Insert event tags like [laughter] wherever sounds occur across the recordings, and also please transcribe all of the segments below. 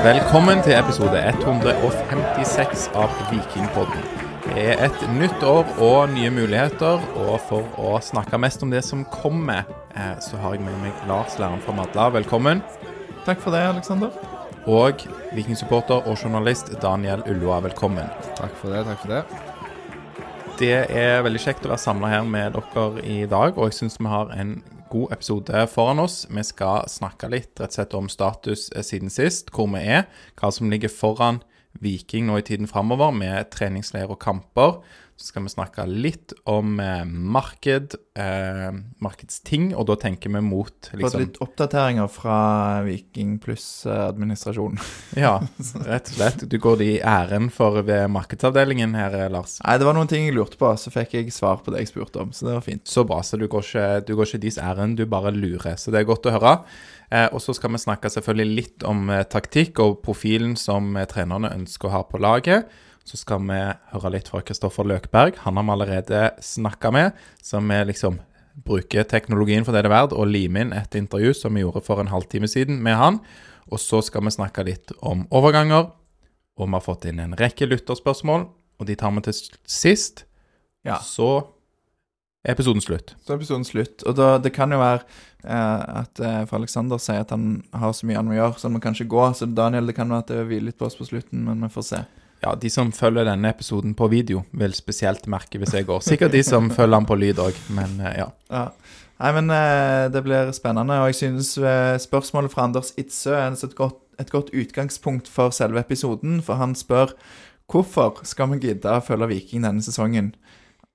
Velkommen til episode 156 av Vikingpodden. Det er et nytt år og nye muligheter, og for å snakke mest om det som kommer, eh, så har jeg med meg Lars Læren fra Madla. Velkommen. Takk for det, Aleksander. Og vikingsupporter og journalist Daniel Ulloa. Velkommen. Takk for det. takk for det. Det er veldig kjekt å være samla her med dere i dag, og jeg syns vi har en god episode foran oss. Vi skal snakke litt rett og slett om status eh, siden sist, hvor vi er, hva som ligger foran Viking nå i tiden framover, med treningsleir og kamper. Skal vi snakke litt om eh, marked, eh, markedsting, og da tenker vi mot Fått liksom litt oppdateringer fra Viking pluss-administrasjonen. [laughs] Ja, rett og slett. Du går de i æren for ved markedsavdelingen her, eh, Lars. Nei, det var noen ting jeg lurte på, så fikk jeg svar på det jeg spurte om. Så det var fint. Så bra, så du går ikke, du går ikke dis ærend, du bare lurer. Så det er godt å høre. Eh, og så skal vi snakke selvfølgelig litt om eh, taktikk og profilen som eh, trenerne ønsker å ha på laget. Så skal vi høre litt fra Kristoffer Løkberg. Han har vi allerede snakka med. Så vi liksom bruker teknologien for det det er verdt, og limer inn et intervju som vi gjorde for en halvtime siden med han. Og så skal vi snakke litt om overganger. Og vi har fått inn en rekke lytterspørsmål, og de tar vi til sist. Ja. Så er episoden slutt. Så er episoden slutt. Og da, det kan jo være eh, at eh, for Aleksander sier at han har så mye han må gjøre, så han må kanskje gå. Så Daniel, det kan være at det hviler litt på oss på slutten, men vi får se. Ja, de som følger denne episoden på video, vil spesielt merke hvis jeg går. Sikkert de som følger den på lyd òg, men eh, ja. Ja. Nei, men eh, det blir spennende, og jeg synes eh, spørsmålet fra Anders Itzø er et godt, et godt utgangspunkt for selve episoden, for han spør hvorfor skal vi gidde å følge Viking denne sesongen?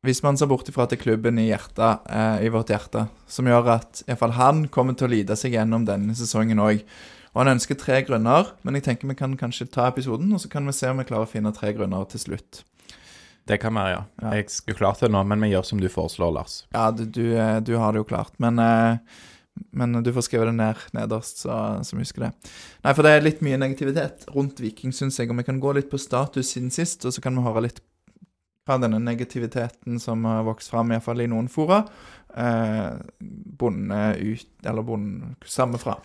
Hvis man ser bort ifra at klubben i, hjertet, i vårt hjerte, som gjør at iallfall han kommer til å lide seg gjennom denne sesongen òg. Og han ønsker tre grunner, men jeg tenker vi kan kanskje ta episoden, og så kan vi se om vi klarer å finne tre grunner til slutt. Det kan være, ja. Ja. Jeg skulle klart det nå, men vi gjør som du foreslår, Lars. Ja, du, du, eh, du har det jo klart, men, eh, men du får skrive det ned nederst, så, så vi husker det. Nei, for det er litt mye negativitet rundt Viking, syns jeg, og vi kan gå litt på status siden sist, og så kan vi høre litt fra denne negativiteten som har vokst fram, iallfall i noen fora, eh, bonde ut, eller bonde samme fra.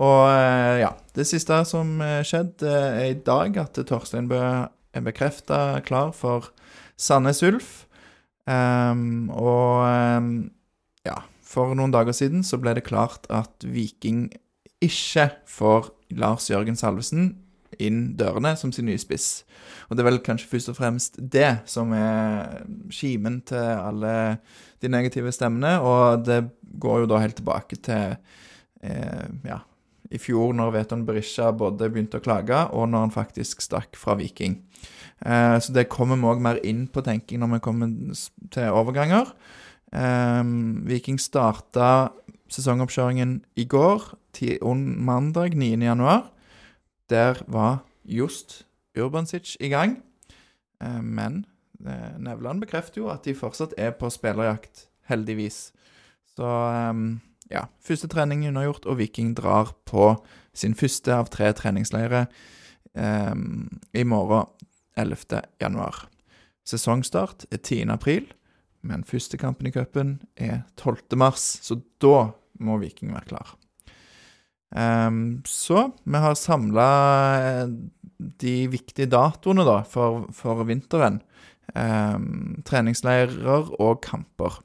Og eh, ja, det siste som eh, skjedde, eh, er i dag at Torstein Bø er bekrefta klar for Sandnes Ulf. Um, og um, ja, for noen dager siden så ble det klart at Viking ikke får Lars Jørgen Salvesen inn dørene som sin nye spiss. Og det er vel kanskje først og fremst det som er kimen til alle de negative stemmene, og det går jo da helt tilbake til eh, ja, i fjor når Veton Berisha både begynte å klage, og når han faktisk stakk fra Viking. Eh, så det kommer vi òg mer inn på tenking når vi kommer til overganger. Eh, Viking starta sesongoppkjøringen i går, ti, mandag 9. januar. Der var Just Urbansic i gang. Eh, men eh, Nevland bekrefter jo at de fortsatt er på spillerjakt, heldigvis. Så eh, ja, første trening unnagjort, og Viking drar på sin første av tre treningsleirer eh, i morgen 11. januar. Sesongstart er 10. april, men første kampen i cupen er 12. mars, så da må Viking være klar. Um, så vi har samla de viktige datoene da for, for vinteren. Um, treningsleirer og kamper.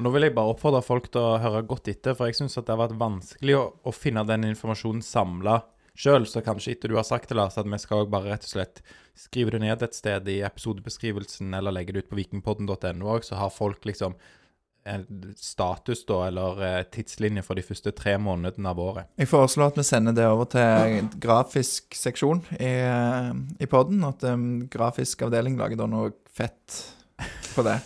Nå vil jeg bare oppfordre folk til å høre godt etter, for jeg syns det har vært vanskelig å, å finne den informasjonen samla sjøl. Så kanskje etter du har sagt det, Lars, at vi skal bare rett og slett skrive det ned et sted i episodebeskrivelsen, eller legge det ut på vikingpodden.no så har folk liksom status, da, eller eh, tidslinje for de første tre månedene av året. Jeg foreslår at vi sender det over til grafisk seksjon i, eh, i podden. At um, grafisk avdeling lager da noe fett på det.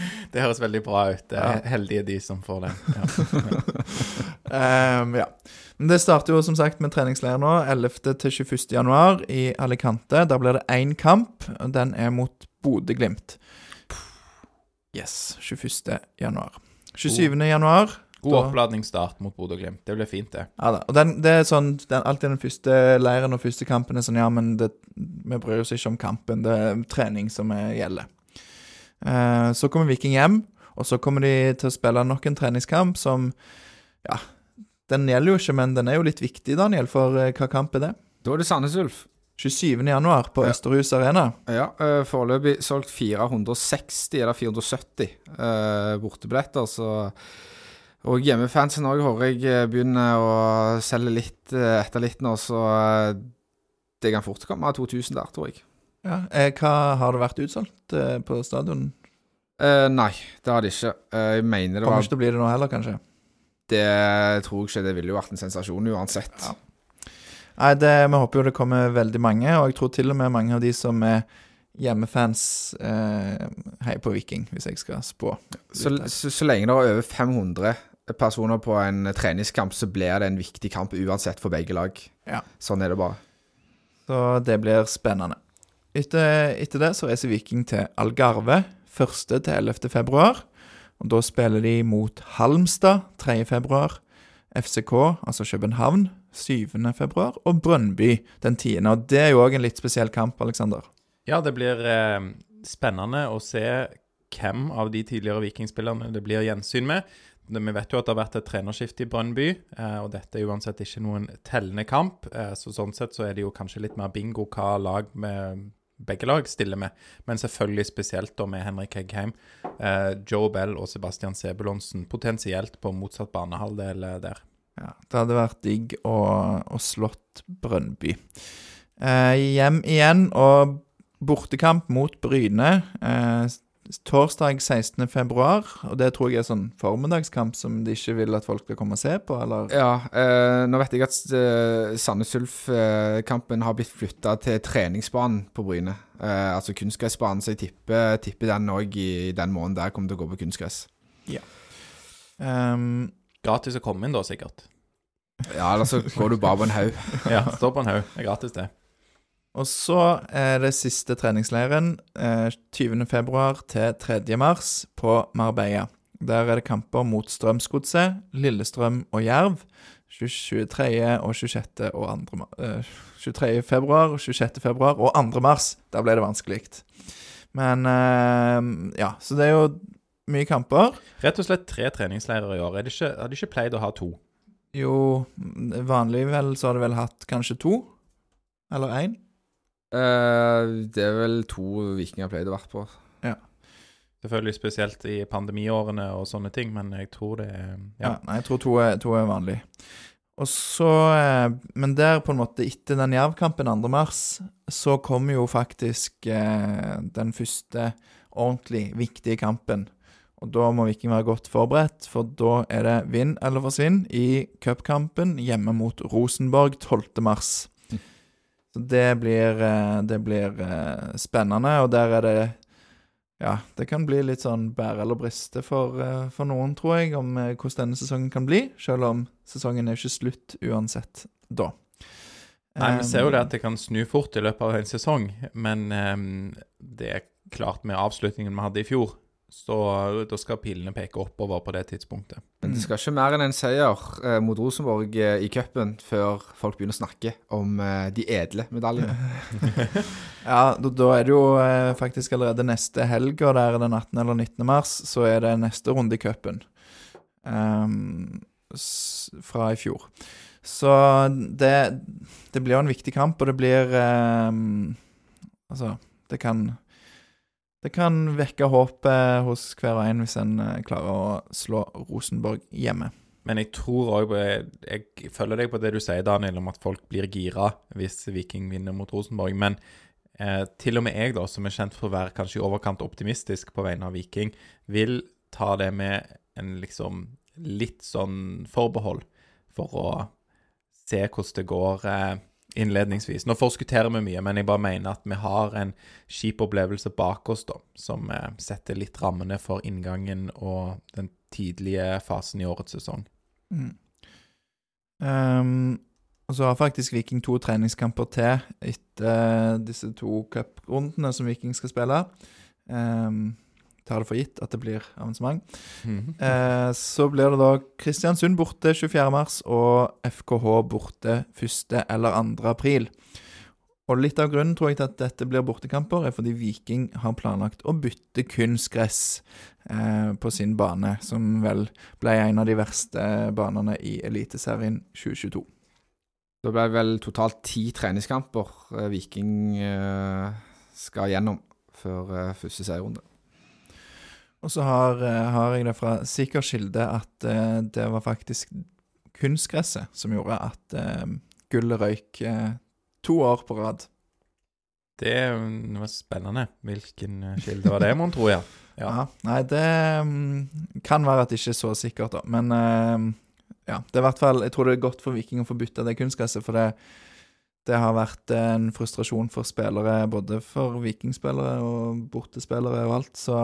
[laughs] Det høres veldig bra ut. Det er heldige de som får det. [laughs] Ja. Ehm, ja. Men det starter jo som sagt med treningsleir nå, 11. til 21. januar i Alicante. Der blir det én kamp. og Den er mot Bodø-Glimt. Yes. 21. januar. 27. januar God Da- oppladningsstart mot Bodø-Glimt. Det blir fint, det. Ja da. Og den, det er sånn den, Alltid den første leiren og første kampen er sånn Ja, men det, vi bryr oss ikke om kampen. Det er trening som er, gjelder. Eh, så kommer Viking hjem, og så kommer de til å spille nok en treningskamp som Ja, den gjelder jo ikke, men den er jo litt viktig, Daniel, for eh, hva kamp er det? Da er det Sandnes Ulf. 27. januar på Ja. Østerhus Arena. Ja, eh, foreløpig solgt 460 eller 470 eh, bortebilletter, så Og hjemmefansen òg hører jeg begynner å selge litt etter litt nå, så det kan fort komme 2000 der, tror jeg. Ja. Eh, hva Har det vært utsolgt eh, på stadion? Eh, nei, det har det ikke. Eh, jeg mener det Kommer var ikke til å bli det nå heller, kanskje? Det tror jeg ikke. Det ville jo vært en sensasjon uansett. Ja. Nei, det, vi håper jo det kommer veldig mange, og jeg tror til og med mange av de som er hjemmefans, eh, heier på Viking, hvis jeg skal spå. Så, så, så lenge det er over 500 personer på en treningskamp, så blir det en viktig kamp uansett for begge lag. Ja. Sånn er det bare. Så det blir spennende. Etter, etter det så reiser Viking til Algarve 1. til 11. februar. Og da spiller de mot Halmstad 3. februar, FCK, altså København, 7. februar, og Brønnby den 10. Og det er jo òg en litt spesiell kamp, Aleksander. Ja, det blir eh, spennende å se hvem av de tidligere vikingspillerne det blir gjensyn med. Vi vet jo at det har vært et trenerskifte i Brønnby, eh, og dette er uansett ikke noen tellende kamp. Eh, så sånn sett så er det jo kanskje litt mer bingo hva lag med begge lag stiller med. Men selvfølgelig spesielt da med Henrik Heggheim, eh, Joe Bell og Sebastian Sebulonsen potensielt på motsatt banehalvdel eh, der. Ja, det hadde vært digg å, å slått Brønnby. Eh, hjem igjen og bortekamp mot Bryne. Eh, torsdag 16. februar, og det tror jeg er sånn formiddagskamp som de ikke vil at folk skal komme og se på, eller? Ja, eh, nå vet jeg at eh, Sandnes Ulf-kampen har blitt flytta til treningsbanen på Bryne. Eh, altså kunstgressbanen, så jeg tipper, tipper den òg i den måneden der kommer til å gå på kunstgress. Ehm, Gratis å komme inn da, sikkert. Ja, eller så går du bare på en haug. [laughs] Ja, står på en haug. Det er gratis, det. Og så er det siste treningsleiren eh, 20. februar til 3. mars på Marbella. Der er det kamper mot Strømsgodset, Lillestrøm og Jerv. 23. og 26. og 2. eh, 23. februar, 26. februar og 2. mars. Der ble det vanskelig. Men eh, ja, så det er jo mye kamper. Rett og slett tre treningsleirer i år. Er det ikke, har de ikke pleid å ha to? Jo, vanlig vel så har de vel hatt kanskje to? Eller én? Eh, det er vel to vikinger pleide å vært på. Selvfølgelig spesielt i pandemiårene og sånne ting, men jeg tror det er Ja. Ja. nei, jeg tror to er, to er vanlig. Og så eh, Men der, på en måte, etter den Jerv-kampen 2. mars, så kommer jo faktisk eh, den første ordentlig viktige kampen. Og da må Viking være godt forberedt, for da er det vinn eller forsvinn i cupkampen hjemme mot Rosenborg 12. mars. Så det blir, eh, det blir eh, spennende, og der er det ja, det kan bli litt sånn bære eller briste for, eh, for noen, tror jeg, om hvordan denne sesongen kan bli. Selv om sesongen er ikke slutt uansett da. Nei, vi ser jo det at det kan snu fort i løpet av en sesong, men um, det er klart med avslutningen vi hadde i fjor, så da skal pilene peke oppover på det tidspunktet. Men det skal ikke mer enn en seier eh, mot Rosenborg eh, i cupen før folk begynner å snakke om eh, de edle medaljene. [laughs] Ja, da, da er det jo eh, faktisk allerede neste helg, og det er den 18. eller 19. mars, så er det neste runde i cupen. um, fra i fjor. Så det, det blir jo en viktig kamp, og det blir ehm, Altså, det kan Det kan vekke håpet hos hver og en hvis en eh, klarer å slå Rosenborg hjemme. Men jeg tror òg jeg, følger deg på det du sier, Daniel, om at folk blir gira hvis Viking vinner mot Rosenborg. Men eh, til og med jeg, da, som er kjent for å være kanskje i overkant optimistisk på vegne av Viking, vil ta det med en liksom litt sånn forbehold for å se hvordan det går eh, innledningsvis. Nå forskutterer vi mye, men jeg bare mener at vi har en kjip opplevelse bak oss, da, som eh, setter litt rammene for inngangen og den tidlige fasen i årets sesong. Mm. Um, og så har faktisk Viking to treningskamper til etter disse to cuprundene som Viking skal spille. Um, tar det for gitt at det blir avansement. Mhm. Eh, så blir det da Kristiansund borte 24.3 og FKH borte 1. eller 2. april. Og litt av grunnen tror jeg til at dette blir bortekamper, er fordi Viking har planlagt å bytte kunstgress eh, på sin bane, som vel ble en av de verste banene i Eliteserien 2022. Det ble vel totalt ti treningskamper eh, Viking eh, skal gjennom før eh, første serierunde. Og så har, eh, har jeg det fra sikker kilde at uh, det var faktisk kunstgresset som gjorde at uh, gullet røyk uh, to år på rad. Det var spennende. Hvilken kilde var det, mon tro, ja. Ja. Ja. Nei, det um, kan være at det ikke er så sikkert, da. Men ja, det er i hvert fall Jeg tror det er godt for Viking å få bytta det kunstgresset, for det, det har vært en frustrasjon for spillere, både for vikingspillere og bortespillere og alt. Så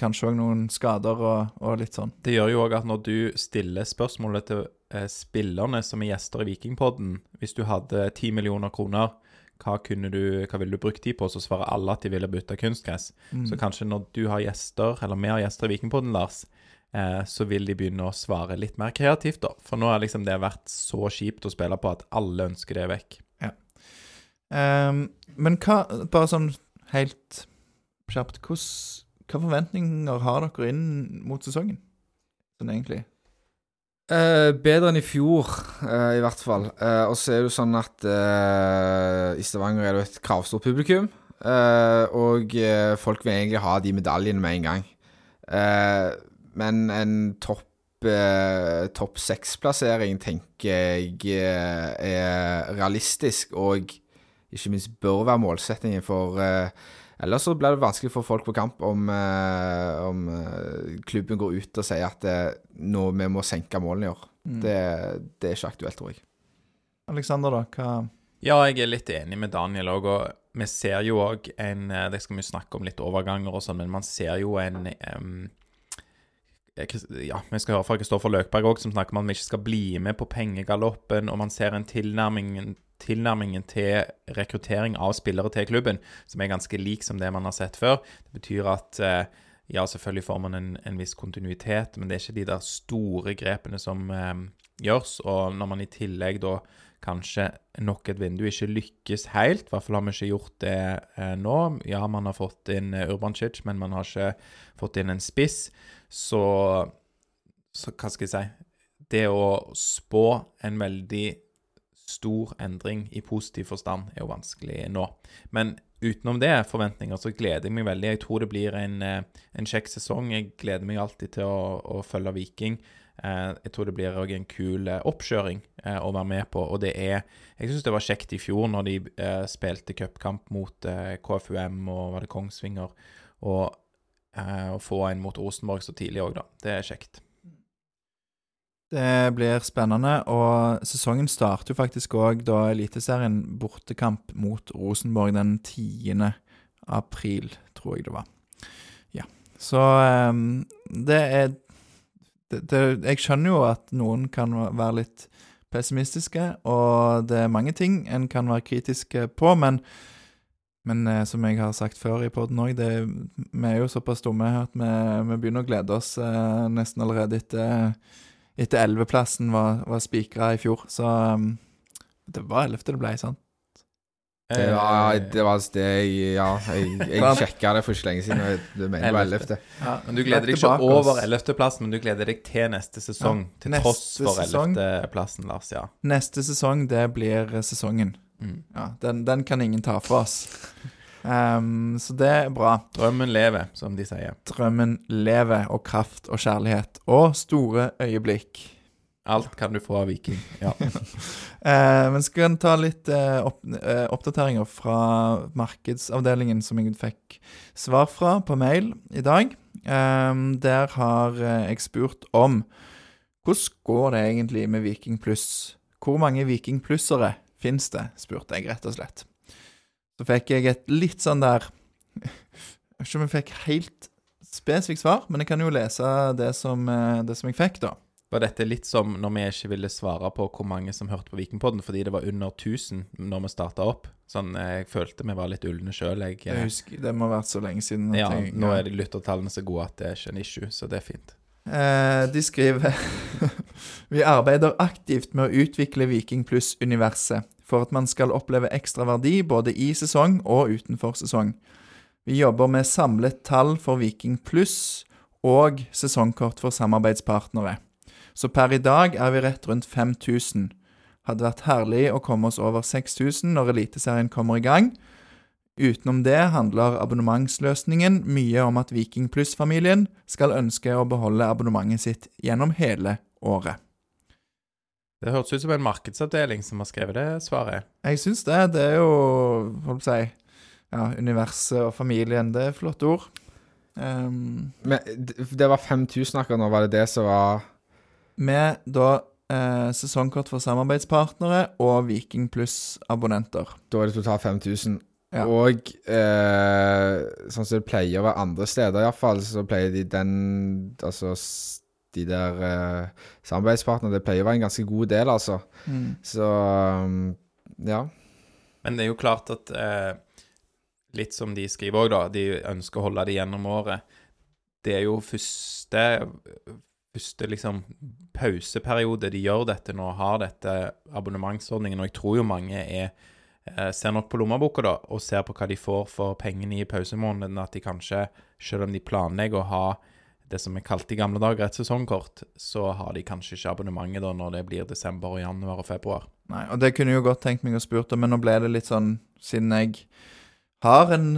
kanskje òg noen skader og, og litt sånn. Det gjør jo òg at når du stiller spørsmålet til eh, spillerne som er gjester i Vikingpodden Hvis du hadde ti millioner kroner, hva, kunne du, hva ville du brukt de på? Så svarer alle at de ville bytte kunstgress. Mm. Så kanskje når du har gjester, eller vi har gjester i Vikingpodden, Lars, eh, så vil de begynne å svare litt mer kreativt, da. For nå har liksom det vært så kjipt å spille på at alle ønsker det vekk. Ehm, men hva Bare sånn helt kjapt hvordan- Hva forventninger har dere inn mot sesongen? Sånn egentlig. Eh, bedre enn i fjor, eh, i hvert fall. Eh, og så er det jo sånn at eh, i Stavanger er det et kravstort publikum. eh, og eh, folk vil egentlig ha de medaljene med en gang. Men en topp topp seks-plassering tenker jeg er realistisk, og ikke minst bør være målsettingen for eh, Ellers så blir det vanskelig for folk på kamp om, eh, om eh, klubben går ut og sier at eh, nå vi må senke målene i år. Mm. Det, det er ikke aktuelt, tror jeg. Alexander, da? Hva Ja, jeg er litt enig med Daniel òg, og vi ser jo òg en Det skal vi snakke om litt overganger og sånn, men man ser jo en eh, Ja, vi skal høre fra Kristoffer Løkberg òg, som snakker om at vi ikke skal bli med på pengegaloppen, og man ser en tilnærming tilnærmingen til rekruttering av spillere til klubben som er ganske lik som det man har sett før. Det betyr at eh, ja, selvfølgelig får man en, en viss kontinuitet, men det er ikke de der store grepene som eh, gjørs. Og når man i tillegg da kanskje nok et vindu ikke lykkes helt, i hvert fall har vi ikke gjort det eh, nå. Ja, man har fått inn eh, Urbancic, men man har ikke fått inn en spiss. Så, så hva skal jeg si Det å spå en veldig stor endring i positiv forstand er jo vanskelig nå. Men utenom det, forventninger, så gleder jeg meg veldig. Jeg tror det blir en, eh, en kjekk sesong. Jeg gleder meg alltid til å, å følge Viking. Eh, jeg tror det blir òg en kul eh, oppkjøring å være med på. Og det er Jeg syns det var kjekt i fjor når de spilte cupkamp mot KFUM og var det Kongsvinger, og å få en mot Rosenborg så tidlig òg, da. Det er kjekt. Det blir spennende, og sesongen starter jo faktisk òg da Eliteserien bortekamp mot Rosenborg den 10. april, tror jeg det var. Ja. Så um, det er det, det, Jeg skjønner jo at noen kan være litt pessimistiske, og det er mange ting en kan være kritiske på, men men eh, som jeg har sagt før i poden òg, vi er jo såpass dumme at vi, vi begynner å glede oss eh, nesten allerede etter etter elveplassen var, var spikra i fjor. Så um, det var ellevte det ble, sant? Det Eh, var det, var det jeg Ja, jeg, jeg sjekka det for ikke lenge siden. og Du mener det var Ellevte. ellevte. Ja, Men du gleder deg ikke over 11.-plassen, men du gleder deg til neste sesong. Ja, til neste tross for sesong. 11.-plassen, Lars. Ja. Neste sesong, det blir eh, sesongen. Mm. Ja, den, den kan ingen ta fra oss. Um, så det er bra. Drømmen lever, som de sier. Drømmen lever, og kraft og kjærlighet. Og store øyeblikk. Alt kan du få av Viking. Ja. [laughs] Eh, men skal en ta litt eh, opp, eh, oppdateringer fra markedsavdelingen som jeg fikk svar fra på mail i dag. Eh, der har eh, jeg spurt om hvordan går det egentlig med Viking pluss? Hvor mange Viking plussere fins det, spurte jeg rett og slett. Så fikk jeg et litt sånn der Jeg vet ikke om jeg fikk helt spesifikt svar, men jeg kan jo lese det som, eh, det som jeg fikk, da. Var dette litt som når vi ikke ville svare på hvor mange som hørte på Vikingpodden, fordi det var under 1000 når vi starta opp? Sånn, eh, Jeg følte vi var litt ulne sjøl. Jeg, Jeg eh, husker, det må ha vært så lenge siden. ja, jeg- nå er de lyttertallene så gode at det er ikke en issue, så det er fint. Eh, de skriver [laughs] Vi arbeider aktivt med å utvikle Viking pluss-universet for at man skal oppleve ekstra verdi både i sesong og utenfor sesong. Vi jobber med samlet tall for Viking pluss og sesongkort for samarbeidspartnere. Så per i dag er vi rett rundt 5000. Hadde vært herlig å komme oss over 6000 når Eliteserien kommer i gang. Utenom det handler abonnementsløsningen mye om at Viking Pluss-familien skal ønske å beholde abonnementet sitt gjennom hele året. Det hørtes ut som en markedsavdeling som har skrevet det svaret. Jeg syns det. Det er jo holdt på å si ja, universet og familien. Det er flotte ord. Um, Men det var 5000 akkurat nå, var det det som var med da eh, sesongkort for samarbeidspartnere og Viking Pluss-abonnenter. Da er det totalt 5000. Ja. Og eh, sånn som det pleier å være andre steder, iallfall, så pleier de den Altså de der uh, samarbeidspartnerne Det pleier å være en ganske god del, altså. Mm. Så um, ja. Men det er jo klart at uh, Litt som de skriver òg, da. De ønsker å holde det gjennom året. Det er jo første Første liksom pauseperiode de gjør dette nå, har dette abonnementsordningen. Og jeg tror jo mange er eh, ser nok på lommeboka da, og ser på hva de får for pengene i pausemåneden, at de kanskje, selv om de planlegger å ha det som er kalt i gamle dager et sesongkort, så har de kanskje ikke abonnementet da når det blir desember, og januar og februar. Nei, og det kunne jeg jo godt tenkt meg å spurt om, men nå ble det litt sånn Siden jeg har en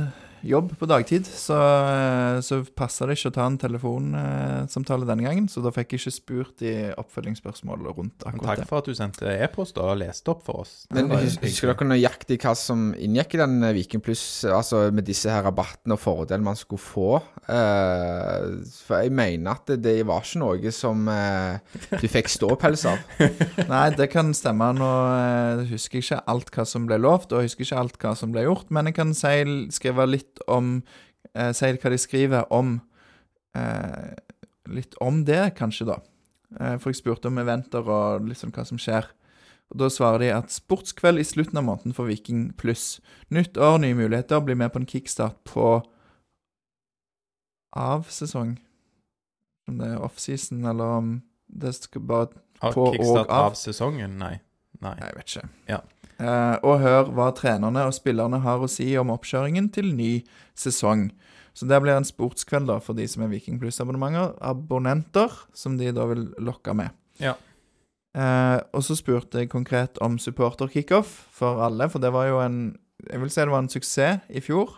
jobb på dagtid, så, eh, så passer det ikke å ta en telefonsamtale denne gangen. Så da fikk jeg ikke spurt i oppfølgingsspørsmål rundt akkurat det. takk for at du sendte e-post og leste opp for oss. Men husker dere nøyaktig hva som inngikk i den eh, Viking Pluss, altså med disse her rabattene og fordelene man skulle få? Eh, for jeg mener at det, det var ikke noe som du fikk ståpels av. [laughs] Nei, det kan stemme. Nå husker jeg ikke alt hva som ble lovt, og jeg husker ikke alt hva som ble gjort, men jeg kan si, skrive litt om eh, Si hva de skriver om eh, Litt om det, kanskje, da. Eh, for jeg spurte om eventer og liksom hva som skjer. Og Da svarer de at sportskveld i slutten av måneden for Viking pluss. Nytt år, nye muligheter. Bli med på en kickstart på av sesong. Om det er offseason, eller om det skal bare på og av. av sesongen? Nei. Nei, jeg vet ikke. Ja. Eh, og hør hva trenerne og spillerne har å si om oppkjøringen til ny sesong. Så det blir en sportskveld da for de som er Viking Pluss-abonnementer. Abonnenter, som de da vil lokke med. Ja. Eh, og så spurte jeg konkret om supporter-kickoff for alle, for det var jo en Jeg vil si det var en suksess i fjor.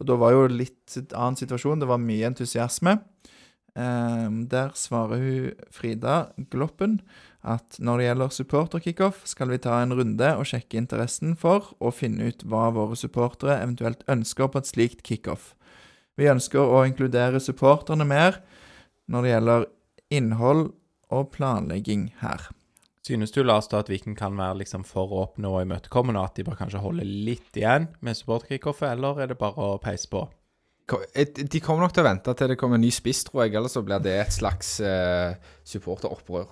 Og da var jo litt en annen situasjon. Det var mye entusiasme. Eh, der svarer hun Frida Gloppen at når det gjelder supporter-kickoff, skal vi ta en runde og sjekke interessen for å finne ut hva våre supportere eventuelt ønsker på et slikt kickoff. Vi ønsker å inkludere supporterne mer når det gjelder innhold og planlegging her. Synes du, Lars, da at Viking kan være liksom for åpne og imøtekommende, og at de bør kanskje holde litt igjen med supporterkickoffet, eller er det bare å peise på? De kommer nok til å vente til det kommer en ny spiss, tror jeg. Ellers så blir det et slags uh, supporteropprør.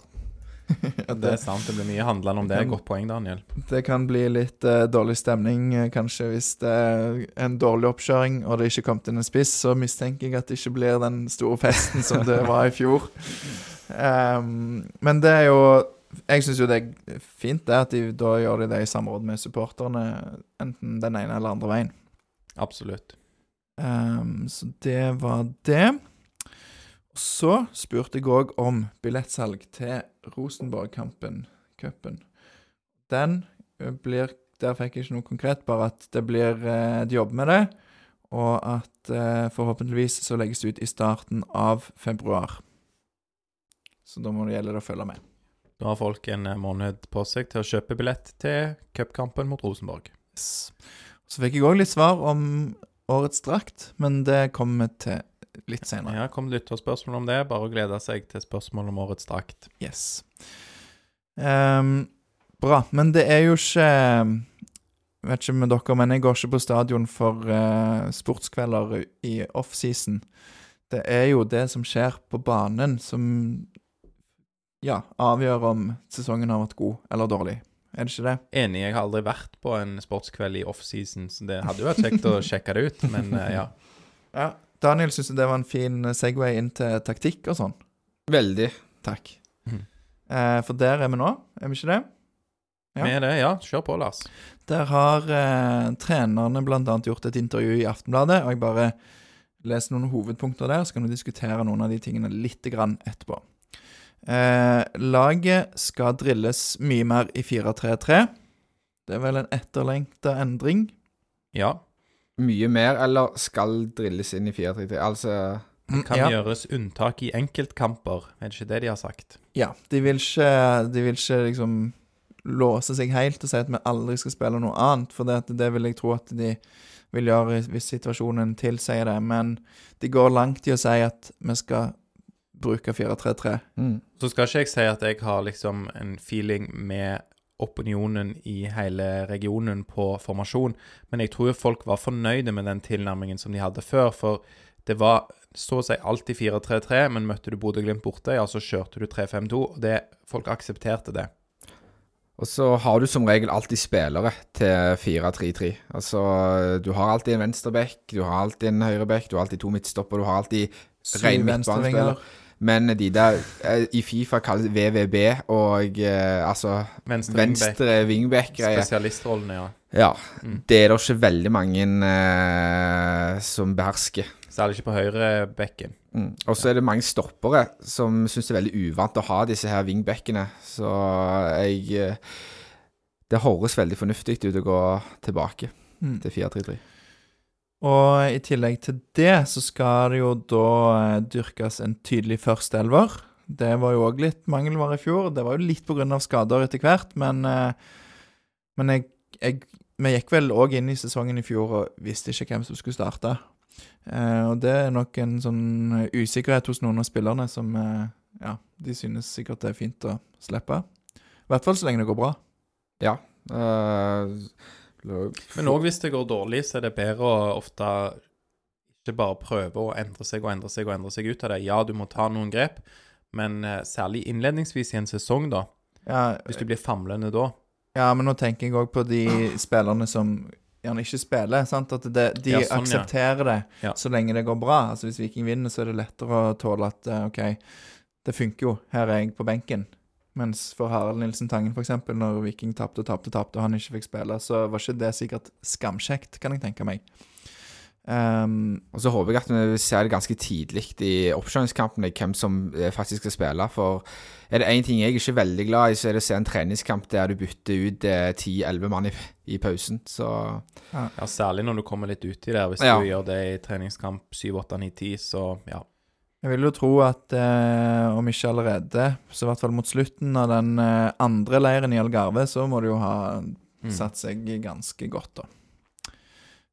Det er sant, det blir mye handlende om det. Godt poeng, Daniel. Det kan bli litt uh, dårlig stemning, eh, kanskje, hvis det er en dårlig oppkjøring og det ikke kom inn en spiss. Så mistenker jeg at det ikke blir den store festen som det [laughs] var i fjor. Um, men det er jo Jeg syns jo det er fint det at de da gjør de det i samråd med supporterne, enten den ene eller andre veien. Absolutt. Um, så det var det. Så spurte jeg òg om billettsalg til Rosenborg-kampen, cupen. Den eh, blir Der fikk jeg ikke noe konkret, bare at det blir eh, et jobb med det. Og at eh, forhåpentligvis så legges det ut i starten av februar. Så da må det gjelde å følge med. Da har folk en eh, måned på seg til å kjøpe billett til cupkampen mot Rosenborg. Yes. Så fikk jeg òg litt svar om årets drakt, men det kommer vi til litt senere. Ja, kom lytterspørsmål om det. Bare å glede seg til spørsmål om årets drakt. Yes. Um, bra. Men det er jo ikke Jeg vet ikke med dere, men jeg går ikke på stadion for uh, sportskvelder i offseason. Det er jo det som skjer på banen, som ja, avgjør om sesongen har vært god eller dårlig. Er det ikke det? Enig, jeg har aldri vært på en sportskveld i offseason, så det hadde jo vært kjekt å [laughs] sjekke det ut, men uh, ja. Ja. Daniel syns det var en fin segway inn til taktikk og sånn. Veldig. Takk. Mm. Eh, for der er vi nå, er vi ikke det? Ja. er det, ja. Kjør på, Lars. Der har eh, trenerne bl.a. gjort et intervju i Aftenbladet, og jeg bare leser noen hovedpunkter der, så kan vi diskutere noen av de tingene litt grann etterpå. Eh, laget skal drilles mye mer i 4-3-3. Det er vel en etterlengta endring. Ja. Mye mer, eller skal drilles inn i 4-3-3? Altså Det kan ja. gjøres unntak i enkeltkamper. Er det ikke det de har sagt? Ja, de vil ikke, de vil ikke liksom låse seg helt og si at vi aldri skal spille noe annet, for det, det vil jeg tro at de vil gjøre hvis situasjonen tilsier det. Men de går langt i å si at vi skal bruke 4-3-3. mm. Så skal ikke jeg si at jeg har liksom en feeling med opinionen i hele regionen på formasjon, men jeg tror folk var fornøyde med den tilnærmingen som de hadde før. For det var så å si alltid 4-3-3, men møtte du Bodø-Glimt borte, ja, så kjørte du 3-5-2. og det, Folk aksepterte det. Og så har du som regel alltid spillere til 4-3-3. Altså, du har alltid en venstreback, du har alltid en høyreback, du har alltid to midtstopper, du har alltid ren midtbanespiller. Men de der eh, i Fifa kalles VVB og eh, altså Venstre, wingback, venstre wingback-greier. Spesialistrollene, ja. Ja. Mm. Det er det ikke veldig mange eh, som behersker. Særlig ikke på høyrebekken. Mm. Og så er det mange stoppere som syns det er veldig uvant å ha disse her wingbackene. Så jeg eh, Det høres veldig fornuftig ut å gå tilbake Mm. til 4-3-3. Og i tillegg til det så skal det jo da eh, dyrkes en tydelig førsteelver. Det var jo òg litt mangelvare i fjor. Det var jo litt pga. skader etter hvert, men, eh, men jeg, jeg, vi gikk vel òg inn i sesongen i fjor og visste ikke hvem som skulle starte. Eh, og det er nok en sånn usikkerhet hos noen av spillerne som Ja, de synes sikkert det er fint å slippe. I hvert fall så lenge det går bra. Ja. eh, Men òg hvis det går dårlig, så er det bedre å ofte ikke bare prøve å endre seg og endre seg og endre seg ut av det. Ja, du må ta noen grep, men eh, særlig innledningsvis i en sesong, da. Ja, Hvis du blir famlende da. Ja, men nå tenker jeg òg på de spillerne som gjerne ikke spiller. sant? At det, de Ja, sånn, ja. aksepterer det Ja. så lenge det går bra. Altså Hvis Viking vinner, så er det lettere å tåle at eh, OK, det funker jo. Her er jeg på benken. Mens for Harald Nilsen Tangen, f.eks., når Viking tapte og tapte, tapte, og han ikke fikk spille, så var ikke det sikkert skamkjekt, kan jeg tenke meg. Um, Og så håper jeg at vi ser det ganske tidlig i oppkjøringskampene hvem som eh, faktisk skal spille. For er det én ting jeg ikke er veldig glad i, så er det å se en treningskamp der du bytter ut eh, 10-11 mann i, i pausen. Så Ja, Særlig når du kommer litt uti der. Hvis Ja. du gjør det i treningskamp 7, 8, 9, 10, så ja. Jeg vil jo tro at eh, om ikke allerede, så i hvert fall mot slutten av den eh, andre leiren i Algarve, så må det jo ha Mm. satt seg ganske godt, da.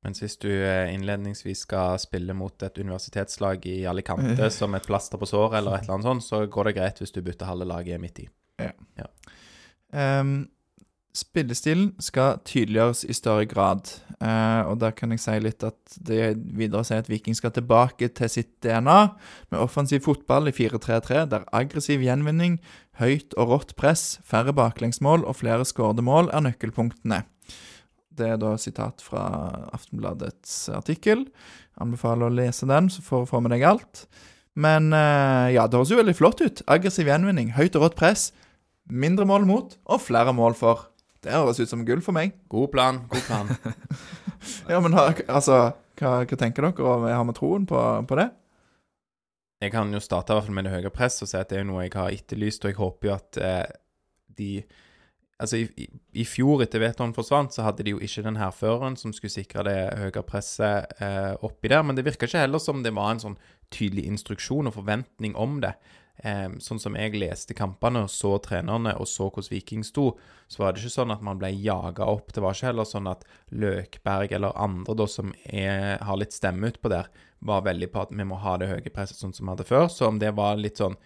Men hvis du eh, innledningsvis skal spille mot et universitetslag i Alicante [laughs] som et plaster på såret eller et eller annet sånt, så går det greit hvis du bytter halve laget midt i. Ehm, spillestilen skal tydeliggjøres i større grad, eh, og der kan jeg si litt at det videre sier at Viking skal tilbake til sitt DNA med offensiv fotball i 4-3-3, der aggressiv gjenvinning, høyt og rått press, færre baklengsmål og flere skårede mål er nøkkelpunktene. Det er da sitat fra Aftenbladets artikkel. Anbefaler å lese den, så får du få med deg alt. Men eh, ja, det høres jo veldig flott ut. Aggressiv gjenvinning, høyt og rått press, mindre mål mot og flere mål for. Det høres ut som gull for meg. God plan, god plan. [laughs] Ja, men har- altså, hva, hva tenker dere, har vi troen på, på det? Jeg kan jo starte i hvert fall med det høye press og si at det er noe jeg har etterlyst, og jeg håper jo at eh, de Altså, i, i, i fjor, etter Veton forsvant, så hadde de jo ikke den hærføreren som skulle sikre det høye presset eh, oppi der, men det virka ikke heller som det var en sånn tydelig instruksjon og forventning om det. Sånn som jeg leste kampene og så trenerne og så hvordan Viking sto, så var det ikke sånn at man ble jaga opp. Det var ikke heller sånn at Løkberg eller andre da som er, har litt stemme utpå der, var veldig på at vi må ha det høye presset sånn som vi hadde før. Så om det var litt sånn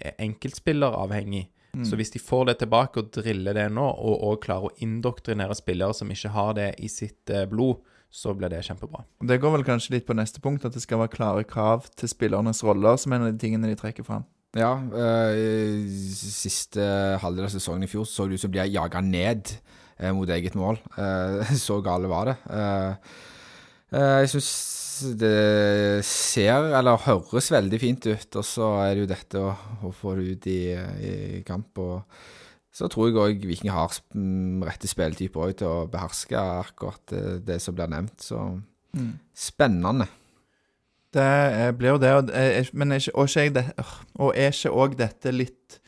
eh, enkeltspilleravhengig Så hvis de får det tilbake og driller det nå, og, og klarer å indoktrinere spillere som ikke har det i sitt eh, blod, så blir det kjempebra. Det går vel kanskje litt på neste punkt, at det skal være klare krav til spillernes roller, som en av de tingene de trekker fram. Ja, øh, siste halvdel av sesongen i fjor så det ut som de ble jaga ned eh, mot eget mål. Eh, [laughs] så gale var det. Eh, eh, jeg syns det ser, eller høres veldig fint ut, og så er det jo dette å, å få det ut i, i kamp. og så tror jeg òg Viking har mm, rette spilletyper til å beherske akkurat det, det som blir nevnt. Så spennende. Det blir jo det, og, er, ikke, og, det, og dette litt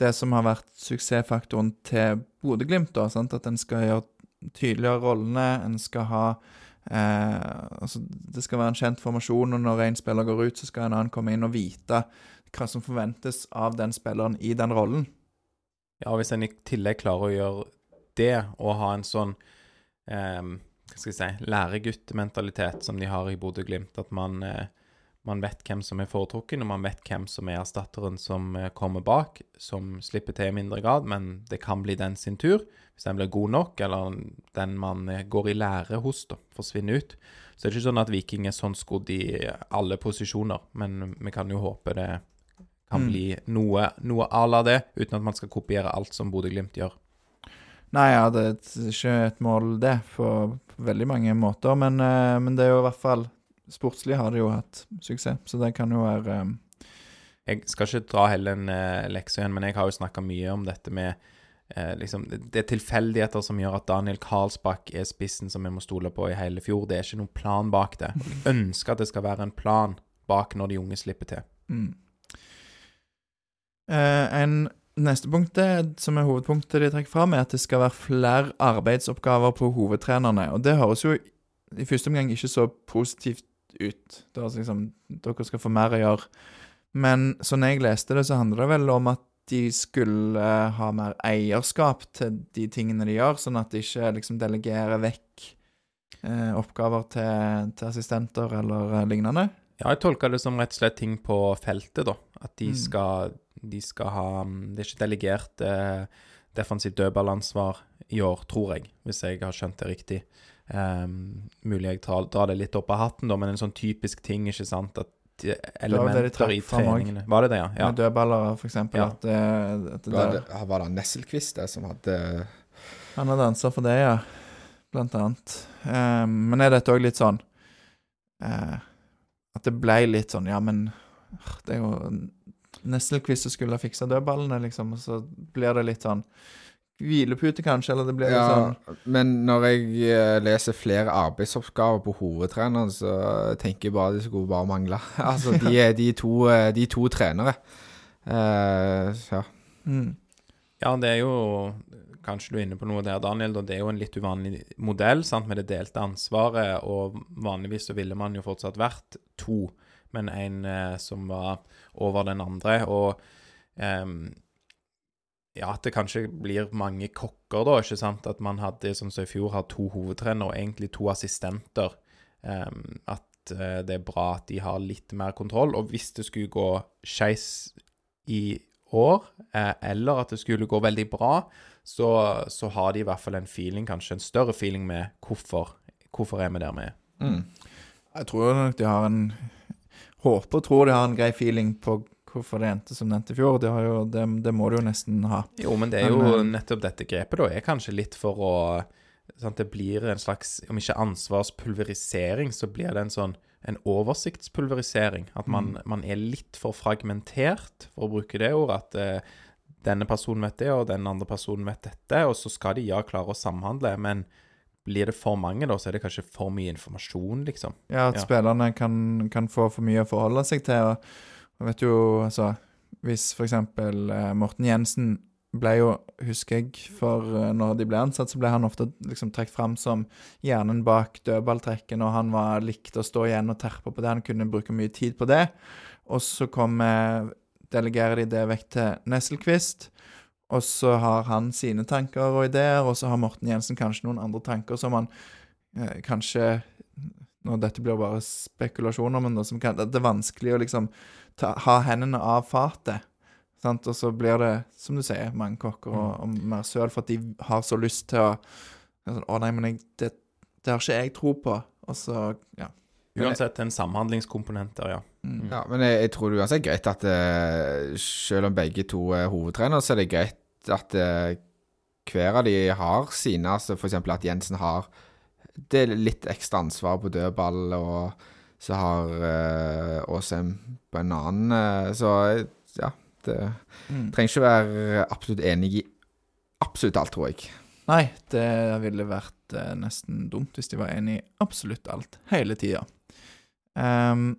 det som har vært suksessfaktoren til Bodø-Glimt. da? At en skal gjøre tydeligere rollene, en skal ha eh, altså Det skal være en kjent formasjon, og når en spiller går ut, så skal en annen komme inn og vite hva som forventes av den spilleren i den rollen. Ja, hvis en i tillegg klarer å gjøre det, og ha en sånn eh, hva skal jeg si, læreguttmentalitet som de har i Bodø-Glimt, at man, eh, man vet hvem som er foretrukken, og man vet hvem som er erstatteren som eh, kommer bak, som slipper til i mindre grad, men det kan bli den sin tur, hvis den blir god nok, eller den man eh, går i lære hos, da, forsvinner ut. Så det er ikke sånn at Viking er sånn skodd i alle posisjoner, men vi kan jo håpe det kan Mm. bli noe, noe à la det, uten at man skal kopiere alt som Bodø-Glimt gjør. Nei, ja, det er ikke et mål, det, på, veldig mange måter. Men, eh, men det er jo i hvert fall Sportslig har det jo hatt suksess, så det kan jo være um... Jeg skal ikke dra hele en uh, lekse igjen, men jeg har jo snakka mye om dette med eh, liksom, det, det er tilfeldigheter som gjør at Daniel Karlsbakk er spissen som vi må stole på i hele fjor. Det er ikke noen plan bak det. Jeg [laughs] ønsker at det skal være en plan bak når de unge slipper til. mm. Eh, en Neste punktet, som er hovedpunktet de trekker fram, er at det skal være flere arbeidsoppgaver på hovedtrenerne. Og det høres jo i første omgang ikke så positivt ut. Det høres liksom Dere skal få mer å gjøre. Men sånn jeg leste det, så handler det vel om at de skulle ha mer eierskap til de tingene de gjør, sånn at de ikke liksom delegerer vekk eh, oppgaver til, til assistenter eller eh, lignende. Ja, jeg tolker det som rett og slett ting på feltet, da. At de Mm. skal, de skal ha mm, Det er ikke delegert eh, defensivt dødballansvar i år, tror jeg, hvis jeg har skjønt det riktig. Um, mulig jeg tar, drar det litt opp av hatten, da, men en sånn typisk ting, ikke sant, at elementer det det i treningene Var det det, ja? ja. Med dødballer, for eksempel. Ja. At, det- at det Var det, var det Nesselquist det som hadde han hadde ansvar for det, ja. Blant annet. Um, men er dette òg litt sånn uh, At det ble litt sånn Ja, men det er jo Nesselquist som skulle ha fiksa dødballene, liksom, og så blir det litt sånn Hvilepute, kanskje, eller det blir litt sånn men når jeg eh, leser flere arbeidsoppgaver på hovedtreneren, så tenker jeg bare det skulle bare mangle. [laughs] Altså, de er de to, eh, de to trenere. Uh, ja. mm, Ja, det er jo Kanskje du er inne på noe der, Daniel. Da. Det er jo en litt uvanlig modell sant, med det delte ansvaret. Og vanligvis så ville man jo fortsatt vært to, men en eh, som var over den andre. Og eh, ja, at det kanskje blir mange kokker, da. ikke sant? At man hadde, sånn som i fjor, har to hovedtrenere og egentlig to assistenter. Eh, at det er bra at de har litt mer kontroll. Og hvis det skulle gå skeis i år, eh, eller at det skulle gå veldig bra, så, så har de i hvert fall en feeling, kanskje en større feeling med hvorfor, hvorfor er vi der vi er. Mm. Jeg tror nok de har en Håper og tror de har en grei feeling på hvorfor det endte som det endte i fjor. Det, har jo, det, det må de jo nesten ha. Jo, men det er jo men, nettopp dette grepet, da, er kanskje litt for å sånn Det blir en slags, om ikke ansvarspulverisering, så blir det en sånn en oversiktspulverisering. At man, man er litt for fragmentert, for å bruke det ordet. At eh, denne personen vet det, og den andre personen vet dette. Og så skal de ja klare å samhandle, men blir det for mange, da, så er det kanskje for mye informasjon, liksom. Ja, at Ja. spillerne kan, kan få for mye å forholde seg til. Og jeg vet jo, altså Hvis eksempel eh, Morten Jensen ble jo, husker jeg, for eh, når de ble ansatt, så ble han ofte liksom trukket fram som hjernen bak dødballtrekken, og han var likte å stå igjen og terpe på det. Han kunne bruke mye tid på det. Og så kom eh, delegerer de det vekk til Nesselquist. Og så har han sine tanker og ideer, og så har Morten Jensen kanskje noen andre tanker som han eh, kanskje Nå, dette blir bare spekulasjoner, men da, som kan, det er vanskelig å liksom ta, ha hendene av fatet. Sant? Og så blir det, som du sier, mange kokker og, og mer søl for at de har så lyst til å sånn, Å nei, men jeg, det, det har ikke jeg tro på. Og så, ja. Uansett en samhandlingskomponent der, ja. Mm. Ja, men jeg, jeg tror det uansett er greit at uh, selv om begge to er hovedtrenere, så er det greit at eh, hver av de har sine. Altså eksempel at Jensen har det er litt ekstra ansvar på dødball, og så har uh, Åsheim på en annen. eh, så ja, det Mm. trenger ikke være absolutt enig i absolutt alt, tror jeg. Nei, det ville vært nesten dumt hvis de var enig i absolutt alt, hele tida. Um,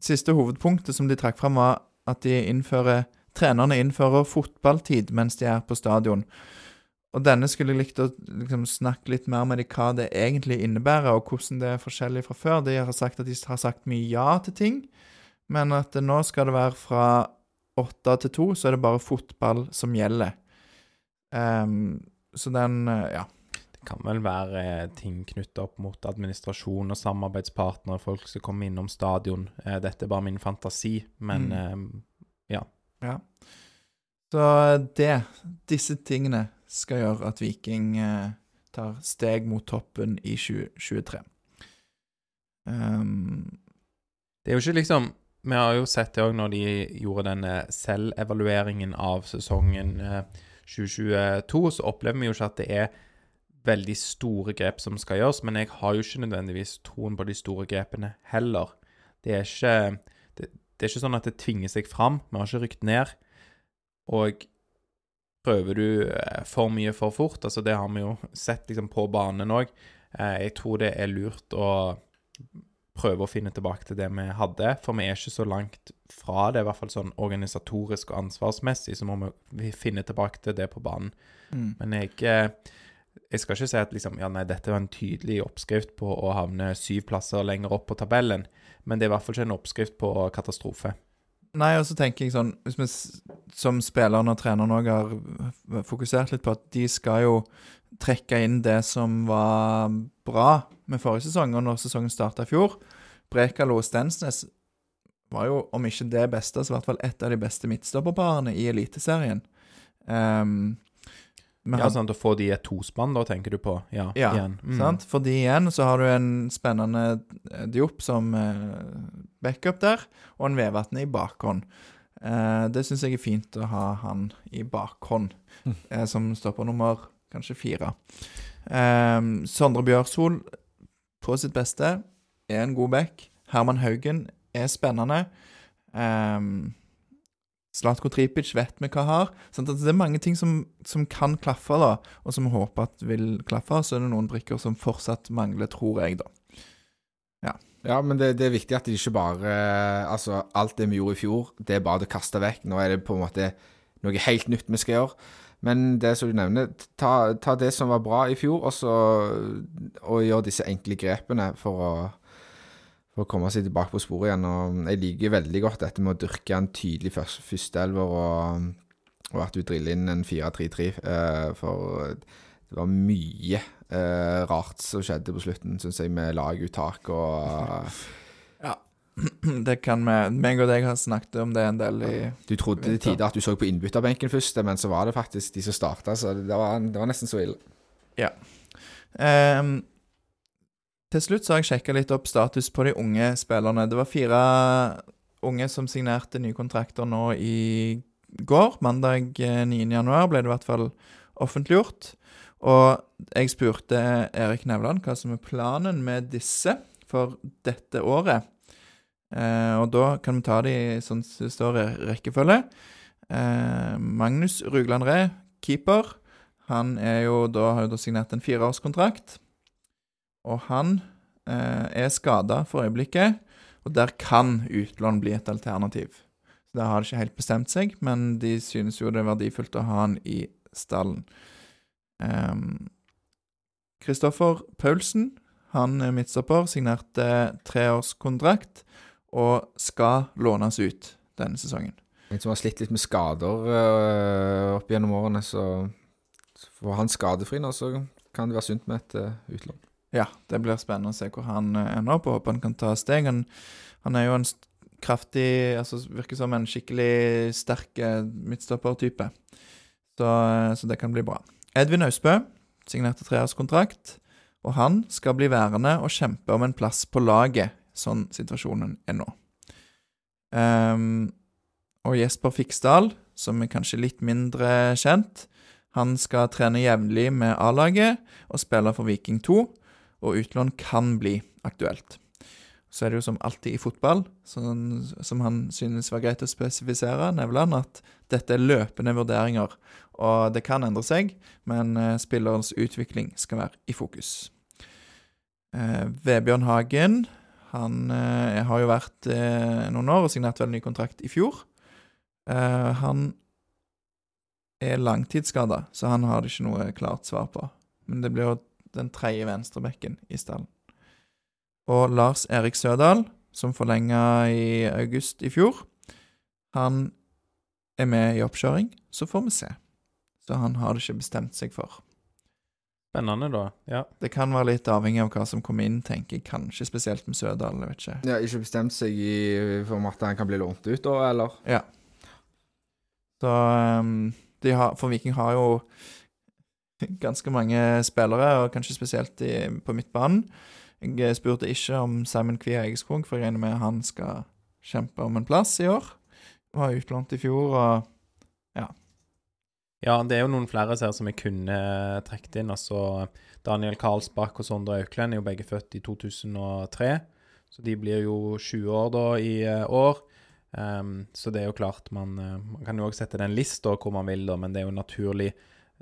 siste hovedpunktet som de trakk fram, var at de innfører trenerne innfører fotballtid mens de er på stadion. Og denne skulle jeg likt å liksom, snakke litt mer med dem hva det egentlig innebærer, og hvordan det er forskjellig fra før. De har sagt at de har sagt mye ja til ting, men at nå skal det være fra åtte til to, så er det bare fotball som gjelder. Um, så den Ja. Det kan vel være eh, ting knytta opp mot administrasjon og samarbeidspartnere, folk som kommer innom stadion. Eh, dette er bare min fantasi, men Mm. Eh, Ja. Så det, disse tingene, skal gjøre at Viking eh, tar steg mot toppen i 2023. Um, Det er jo ikke liksom Vi har jo sett det òg når de gjorde denne selvevalueringen av sesongen eh, 2022, så opplever vi jo ikke at det er veldig store grep som skal gjøres, men jeg har jo ikke nødvendigvis troen på de store grepene heller. Det er ikke, det, er ikke sånn at det tvinger seg fram. Vi har ikke rykt ned. Og prøver du eh, for mye for fort, altså det har vi jo sett liksom på banen òg, jeg tror det er lurt å prøve å finne tilbake til det vi hadde, for vi er ikke så langt fra det, i hvert fall sånn organisatorisk og ansvarsmessig, så må vi- vi finne tilbake til det på banen. mm. Men jeg, eh, jeg skal ikke si at liksom, ja, nei, dette var en tydelig oppskrift på å havne syv plasser lenger opp på tabellen, men det er i hvert fall ikke en oppskrift på katastrofe. Nei, og så tenker jeg sånn Hvis vi som spillerne og treneren òg har fokusert litt på at de skal jo trekke inn det som var bra med forrige sesong, og når sesongen starta i fjor. Brekalo og Stensnes var jo, om ikke det beste, så i hvert fall et av de beste midtstopperparene i Eliteserien. Um, Ja, hadde- sånn, Å få de et tospann, da, tenker du på? Ja, Ja, igjen. Mm. Sant? Fordi igjen så har du en spennende eh, Diop som eh, backup der, og en Vevatn i bakhånd. Eh, det syns jeg er fint å ha han i bakhånd, Mm. [laughs] eh, som står på nummer kanskje fire. Eh, Sondre Bjørsol på sitt beste er en god back. Herman Haugen er spennende. Eh, Slatko Tripic vet vi hva har. Sant? at det er mange ting som, som kan klaffe, da, og som vi håper at vil klaffe. Så er det noen brikker som fortsatt mangler, tror jeg, da. Ja, men det, det er viktig at de ikke bare Altså, alt det vi gjorde i fjor, det er bare det kasta vekk. Nå er det på en måte noe helt nytt vi skal gjøre. Men det som du nevner, ta, ta det som var bra i fjor, og så og gjør disse enkle grepene for å, for å komme seg tilbake på sporet igjen. Og jeg liker veldig godt dette med å dyrke en tydelig først- førsteelver, og, og at du driller inn en 4-3-3. eh, for det var mye eh, rart som skjedde på slutten, syns jeg, med laguttak og [laughs] [clears throat] Det kan vi meg og deg har snakket om det en del i Du trodde til tider at du så på innbytterbenken først, men så var det faktisk de som starta, så det var, det var nesten så ille. Ehm, til slutt så har jeg sjekka litt opp status på de unge spillerne. Det var fire unge som signerte nye kontrakter nå i går. Mandag eh, 9. januar ble det i hvert fall offentliggjort. Og jeg spurte Erik Nevland hva som er planen med disse for dette året. Eh, og da kan vi ta de sånn som står i rekkefølge. Eh, Magnus Rugland Ree, keeper. Han er jo da, har jo da signert en fireårskontrakt. Og han eh, er skada for øyeblikket, og der kan utlån bli et alternativ. Så Der har de ikke helt bestemt seg, men de synes jo det er verdifullt å ha han i stallen. Kristoffer Kristoffer Paulsen, han er midtstopper, signerte treårskontrakt og skal lånes ut denne sesongen. En som har slitt litt med skader øh, opp gjennom årene, så så får han skadefri nå, så kan det være sunt med et uh, utlån. Ja, det blir spennende å se hvor han eh, ender opp, og håper han kan ta steg. Han, han er jo en kraftig Altså virker som en skikkelig sterk eh, midtstoppertype. Så, eh, så det kan bli bra. Edvin Austbø signerte treårskontrakt, og han skal bli værende og kjempe om en plass på laget, sånn situasjonen er nå. Um, og Jesper Fiksdal, som er kanskje litt mindre kjent, han skal trene jevnlig med A-laget og spille for Viking 2, og utlån kan bli aktuelt. Så er det jo som alltid i fotball, sånn, som han synes var greit å spesifisere, Nevland, at dette er løpende vurderinger, og det kan endre seg, men eh, spillerens utvikling skal være i fokus. Eh, Vebjørn Hagen, han eh, har jo vært eh, noen år og signert vel ny kontrakt i fjor. Eh, han er langtidsskada, så han har det ikke noe klart svar på. Men det blir jo den tredje venstrebekken i stallen. Og Lars Erik Sødal, som forlenga i august i fjor, han er med i oppkjøring, så får vi se. Så han har det ikke bestemt seg for. Spennende, da. Ja. Det kan være litt avhengig av hva som kommer inn, tenker jeg. Kanskje spesielt med Sødal, jeg vet ikke. Ja, ikke bestemt seg i form at han kan bli lånt ut, da, eller? Ja. Så um, de har, For Viking har jo [laughs] ganske mange spillere, og kanskje spesielt i, på midtbanen. Jeg spurte ikke om Simon Kvia Egeskog, for jeg regner med han skal kjempe om en plass i år. Var utlånt i fjor, og Ja, Ja, det er jo noen flere her som jeg kunne trukket inn. Altså Daniel Karlsbakk og Sondre Auklend er jo begge født i 2003. Så de blir jo 20 år da i eh, år. Um, så det er jo klart, man, eh, man kan jo også sette den lista hvor man vil, da, men det er jo naturlig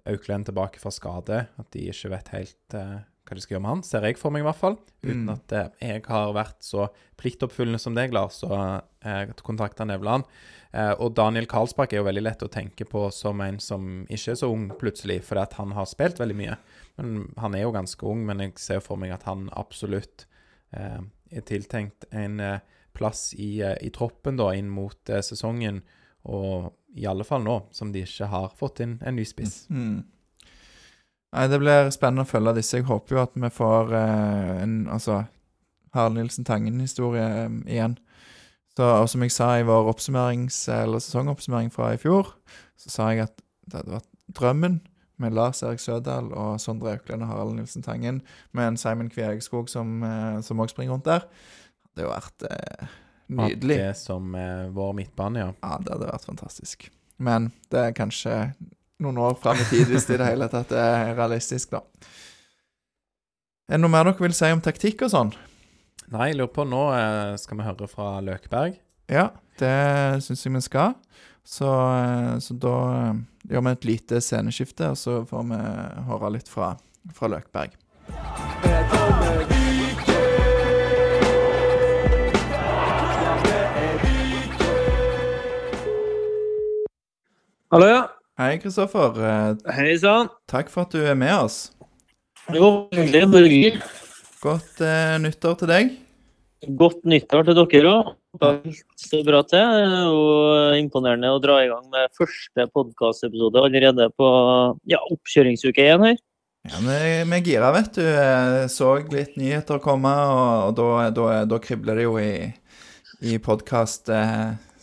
Auklend tilbake fra skade. At de ikke vet helt eh, hva de skal gjøre med han, ser jeg for meg i hvert fall. Uten Mm. at eh, jeg har vært så pliktoppfyllende som deg, Lars, og eh, kontakta Nevland. Eh, og Daniel Karlsbakk er jo veldig lett å tenke på som en som ikke er så ung plutselig, fordi at han har spilt veldig mye. Men Han er jo ganske ung, men jeg ser for meg at han absolutt eh, er tiltenkt en eh, plass i, eh, i troppen da inn mot sesongen, og i alle fall nå, som de ikke har fått inn en ny spiss. Mm. Nei, det blir spennende å følge disse. Jeg håper jo at vi får eh, en altså Harald Nilsen Tangen-historie eh, igjen. Så, og som jeg sa i vår sesongoppsummering fra i fjor, så sa jeg at det hadde vært drømmen med Lars Erik Sødal og Sondre Aukland og Harald Nilsen Tangen, med en Simon Kvegskog som, òg også springer rundt der. Det hadde jo vært eh, nydelig. At det som eh, vår midtbane, ja. Ja, det hadde vært fantastisk. Men det er kanskje noen år fram i tid, hvis det i det hele tatt er realistisk, da. Er det noe mer dere vil si om taktikk og sånn? Nei, jeg lurer på nå eh, skal vi høre fra Løkberg. Ja, det syns jeg vi skal. Så, eh, så da eh, gjør vi et lite sceneskifte, og så får vi høre litt fra, fra Løkberg. Hallo, ja. Hei, Kristoffer. Eh, Hei sann. Takk for at du er med oss. Jo, hyggelig. Hyggelig. Godt eh, nyttår til deg. Godt nyttår til dere òg. Alt står bra til. Det er jo imponerende å dra i gang med første podkastepisode allerede på ja, oppkjøringsuke én her. Ja, vi, er gira, vet du. Så litt nyheter komme, og, og da, da, da kribler det jo i, i podkast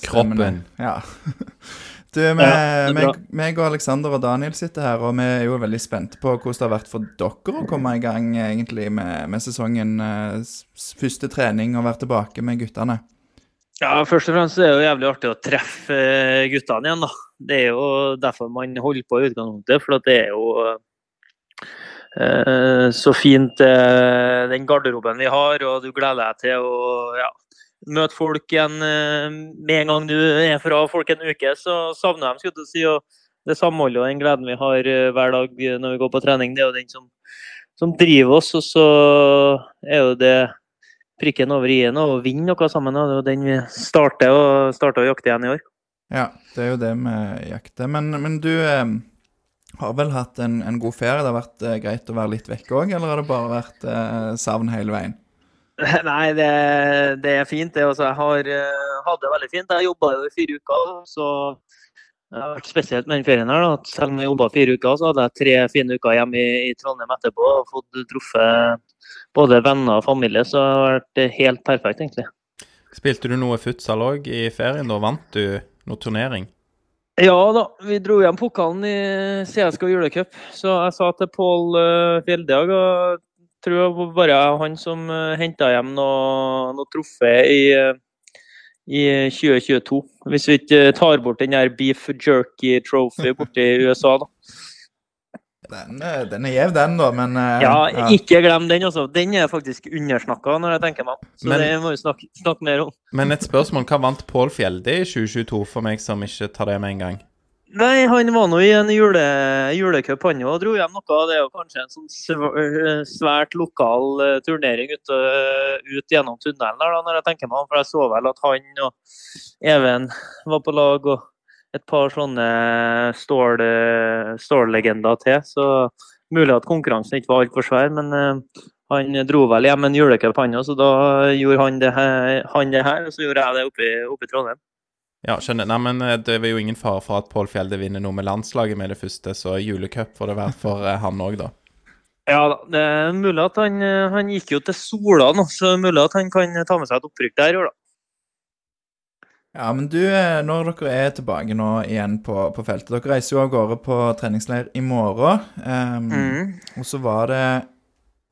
Kroppen. Ja. [laughs] Du, vi, Ja, meg, meg og Alexander og Daniel sitter her, og vi er jo veldig spente på hvordan det har vært for dere å komme i gang egentlig med, med sesongen. eh, Første trening og være tilbake med guttene. Ja, Først og fremst er det jo jævlig artig å treffe eh, guttene igjen. da. Det er jo derfor man holder på i utgangspunktet. For det er jo eh, så fint eh, den garderoben vi har, og du gleder deg til å ja, møte folk igjen. eh, med en gang du er fra folk en uke, så savner de, skulle jeg si. Og det samholdet og den gleden vi har eh, hver dag når vi går på trening, det er jo den som, som driver oss. Og så er jo det prikken over i-en og vinne noe sammen. Og det er jo den vi starter, og, starter å jakte igjen i år. Ja, det er jo det vi jakter. Men, men du eh, har vel hatt en, en god ferie? Det har vært eh, greit å være litt vekke òg, eller har det bare vært eh, savn hele veien? [laughs] Nei, det, det er fint. Det, altså, jeg har eh, hatt det veldig fint. Jeg jobba jo i fire uker, så det har vært spesielt med den ferien her. Da. Selv om jeg jobba fire uker, så hadde jeg tre fine uker hjemme i, i Trondheim etterpå og fått truffet både venner og familie. Så det har vært helt perfekt, egentlig. Spilte du noe futsal òg i ferien? Da vant du noe turnering? Ja da, vi dro hjem pokalen i CSK julecup. Så jeg sa til Pål uh, Fjelldag og tror det var bare han som uh, henta hjem noe, noe trofé i, eh, i 2022. Hvis vi ikke tar bort den der Beef Jerky Trophy borte i USA, da. Den, eh, den er gjev, den, da, men ja, Ja, ikke glem den, altså. Den er faktisk undersnakka når jeg tenker meg om. Så Men- det må vi snakke, snakke mer om. Men et spørsmål. Hva vant Pål Fjelde i 2022, for meg som ikke tar det med en gang? Nei, han var nå i en jule, julecup, han òg. Dro hjem noe. Det er jo kanskje en sånn eh, svært lokal eh, turnering ut, eh, ut gjennom tunnelen der, da, når jeg tenker meg om. For jeg så vel at han og Even var på lag, og et par sånne stål, stållegender til. Så mulig at konkurransen ikke var altfor svær, men han dro vel hjem en julecup, han òg, så da gjorde han det, her, han det her, og så gjorde jeg det oppe i Trondheim. Ja, skjønner. Nei, men eh, det er jo ingen fare for at Pål Fjelde vinner noe med landslaget med det første, så julecup får det være for eh, han òg, da. Ja da, det er mulig at han, eh, han gikk jo til Sola nå, så det er mulig at han kan ta med seg et opprykk der i år, da. Ja, men du, når dere er tilbake nå igjen på, på feltet Dere reiser jo av gårde på treningsleir i morgen. Um, Mm. Og så var det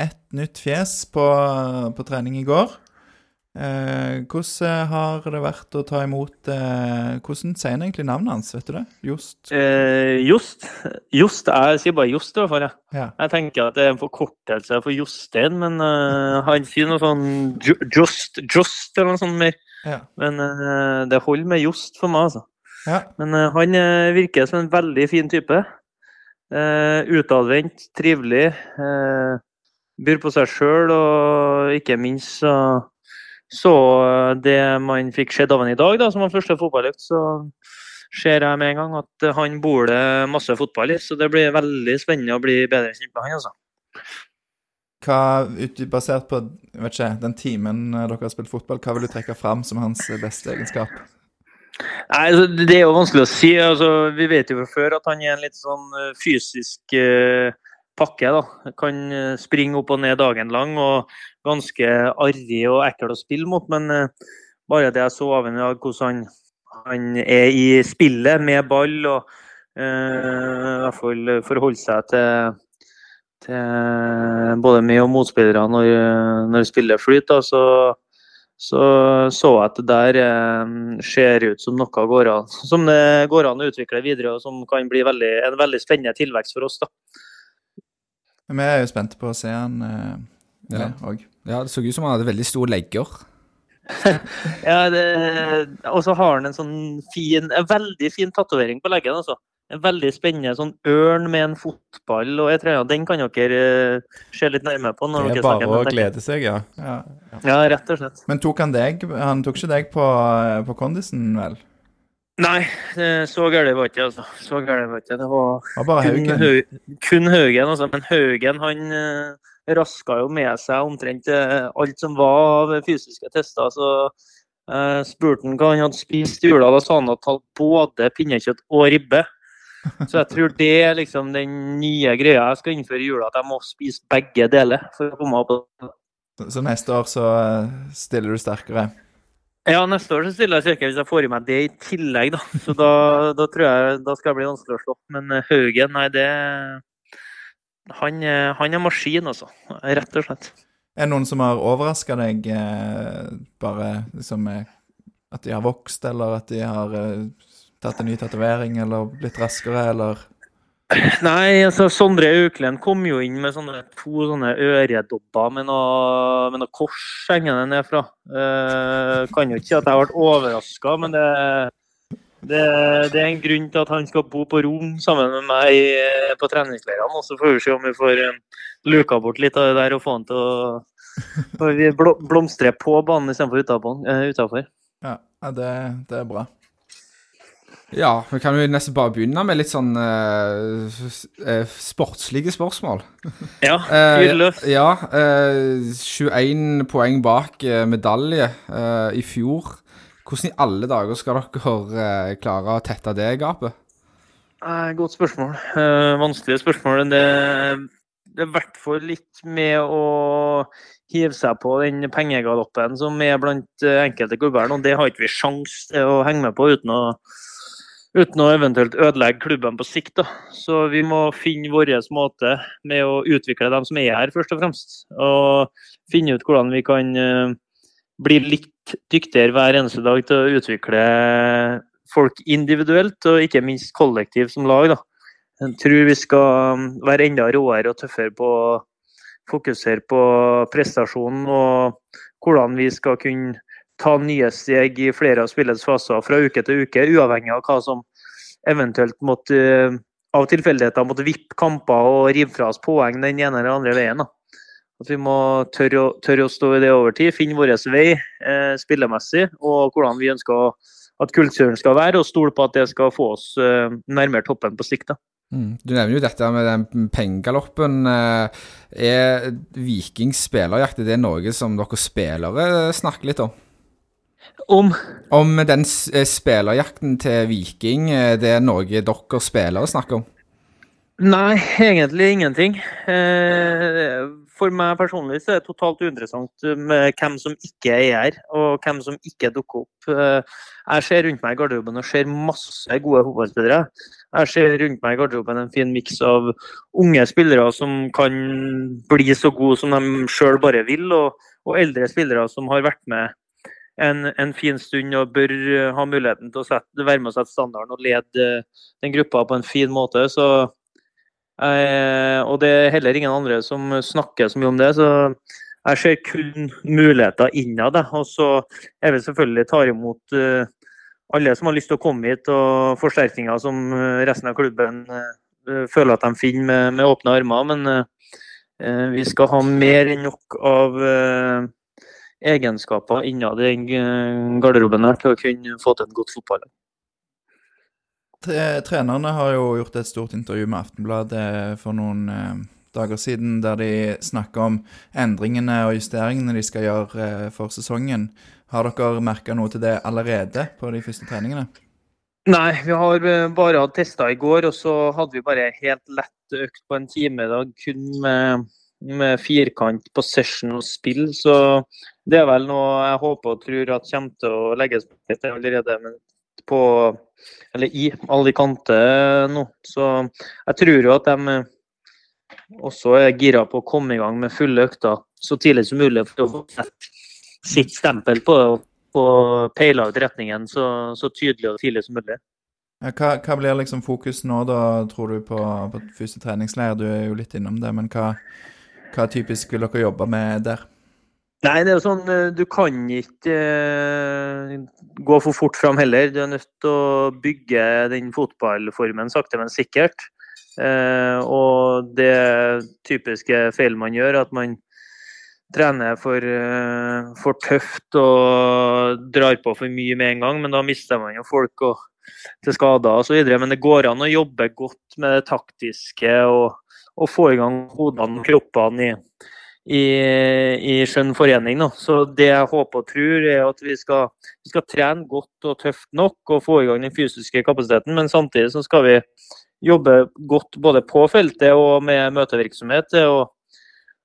ett nytt fjes på, på trening i går. Eh, hvordan har det vært å ta imot eh, Hvordan sier han egentlig navnet hans, vet du det? Jost? Eh, Jost. Jost, Jeg sier bare Jost, i hvert fall. Jeg. Ja. Jeg tenker at det er en forkortelse for Jostein, men uh, han sier noe sånn Ju- Just, Just eller noe sånt mer. Ja. Men uh, det holder med Jost for meg, altså. ja. Men uh, han virker som en veldig fin type. Utadvendt, trivelig. Byr på seg sjøl, og ikke minst så så eh, det man fikk sett av ham i dag, da, som var første fotballøkt, så ser jeg med en gang at eh, han bor det masse fotball i. Så det blir veldig spennende å bli bedre kjent med han. altså. Hva, ut, basert på ikke, den timen eh, dere har spilt fotball, hva vil du trekke fram som hans beste egenskap? Nei, altså, Det er jo vanskelig å si. altså Vi vet jo fra før at han er en litt sånn fysisk eh, pakke. da. Kan springe opp og ned dagen lang og ganske arrig og ekkel å spille mot. Men eh, bare det jeg så av ham i dag, hvordan han, han er i spillet med ball og eh, i hvert fall forholde seg til, til både meg og motspillere når, når spillet flyter, så så så jeg at det der eh, ser ut som noe går an, [laughs] som det går an å utvikle videre, og som kan bli veldig, en veldig spennende tilvekst for oss. da. Vi er jo spente på å se han eh, Ja. òg. Ja, det så ut som han hadde veldig store legger. [laughs] Ja, og så har han en sånn fin, en veldig fin tatovering på leggen. altså. En veldig spennende sånn ørn med en fotball og jeg tror ja, Den kan dere eh, se litt nærmere på. når Det dere er bare snakker å glede seg, ja. Ja. Ja, rett og slett. Men tok han deg Han tok ikke deg på, eh, på kondisen, vel? Nei, så galt var ikke. altså. Så galt var ikke. Det var Det var bare kun, Haugen. Hau- kun Haugen, altså. Men Haugen han eh, raska jo med seg omtrent eh, alt som var av fysiske tester. Så eh, spurte han hva han hadde spist i jula. Da sa han at han hadde både pinnekjøtt og ribbe. Så jeg tror det er liksom den nye greia jeg skal innføre i jula, at jeg må spise begge deler. for å komme opp. på- Så- Så neste år så eh, stiller du sterkere. Ja, neste år så stiller jeg sterkere hvis jeg får i meg det i tillegg, da. Så da, da tror jeg da skal jeg bli vanskelig å slå. Men Haugen, nei, det han, er- han er maskin, altså. Rett og slett. Er det noen som har overraska deg, eh, bare liksom eh, At de har vokst, eller at de har eh, tatt en ny tatovering, eller blitt raskere, eller Nei, altså Sondre Auklend kom jo inn med sånne to sånne øredobber med noe, med noe kors hengende nedfra. Uh, kan jo ikke si at jeg ble overraska, men det, det, det er en grunn til at han skal bo på rom sammen med meg på treningsleirene. Og så får vi se om vi får eh, luka bort litt av det der og få han til å [laughs] vi bl blomstre på banen istedenfor utafor. Ja, ja det, det er bra. Ja, vi kan jo nesten bare begynne med litt sånn eh, eh, sportslige spørsmål. [laughs] Ja, Eh, fyr løs. ja, eh, 21 poeng bak eh, medalje eh, i fjor. Hvordan i alle dager skal dere eh, klare å tette det gapet? Eh, Godt spørsmål. Eh, vanskelige spørsmål. Det, er i hvert fall litt med å hive seg på den pengegaloppen som er blant enkelte klubber. Og det har ikke vi sjans til å henge med på uten å, uten å eventuelt ødelegge klubben på sikt. Da. Så vi må finne vår måte med å utvikle dem som er her, først og fremst. Og finne ut hvordan vi kan bli litt dyktigere hver eneste dag til å utvikle folk individuelt, og ikke minst kollektivt som lag. Da. Jeg tror vi skal um, være enda råere og tøffere på å fokusere på prestasjonen og hvordan vi skal kunne ta nye steg i flere av spillets faser fra uke til uke, uavhengig av hva som eventuelt måtte av tilfeldigheter måtte vippe kamper og rive fra oss poeng den ene eller andre veien. Da. At vi må tørre å, tørre å stå i det over tid, finne vår vei eh, spillemessig, og hvordan vi ønsker at kulturen skal være, og stole på at det skal få oss eh, nærmere toppen på sikt. Mm. Du nevner jo dette med den pengegaloppen. eh, Er Vikings spillerjakt er det noe som dere spillere snakker litt om? Om Om den eh, spillerjakten til Viking, eh, det er noe dere spillere snakker om? Nei, egentlig ingenting. Eh, For meg personlig så er det totalt uinteressant med hvem som ikke er her, og hvem som ikke dukker opp. Eh, Jeg ser rundt meg i garderoben og ser masse gode fotballspillere. Jeg ser rundt meg i garderoben en fin miks av unge spillere som kan bli så gode som de sjøl bare vil, og, og eldre spillere som har vært med en, en fin stund og bør eh, ha muligheten til å sette, være med og sette standarden og lede eh, den gruppa på en fin måte. Så Eh, og det er heller ingen andre som snakker så mye om det. Så jeg ser kun muligheter innad. Og så er vi selvfølgelig tar imot eh, alle som har lyst til å komme hit, og forsterkninger som eh, resten av klubben føler at de finner med, med åpne armer. Men vi skal ha mer enn nok av egenskaper innad i garderoben her til å kunne få til en godt fotball. Tre- Trenerne har jo gjort et stort intervju med Aftenbladet for noen eh, dager siden, der de snakker om endringene og justeringene de skal gjøre eh, for sesongen. Har dere merka noe til det allerede på de første treningene? Nei, vi har eh, bare hatt tester i går, og så hadde vi bare helt lett økt på en time i dag, kun med, med firkant, session og spill. Så det er vel noe jeg håper og tror at kommer til å legges på allerede men på, eller i Alicante nå. Så jeg tror jo at de eh, også er gira på å komme i gang med fulle økter så tidlig som mulig for å få sett sitt stempel på det. peila ut retningen så, så tydelig og tidlig som mulig. Ja, Hva, hva blir liksom fokus nå, da, tror du, på, på første treningsleir? Du er jo litt innom det, men hva, hva typisk vil dere jobbe med der? Nei, det er jo sånn, eh, du kan ikke eh, gå for fort fram heller. Du er nødt til å bygge den fotballformen sakte, men sikkert. Eh, og det typiske feil man gjør, at man trener for, for tøft og drar på for mye med en gang, men da mister man jo folk og, til skader osv. Men det går an å jobbe godt med det taktiske og, og få i gang hodene og kroppene i, i, i skjønn forening. Nå. Så det jeg håper og tror, er at vi skal, vi skal trene godt og tøft nok og få i gang den fysiske kapasiteten, men samtidig så skal vi jobbe godt både på feltet og med møtevirksomhet og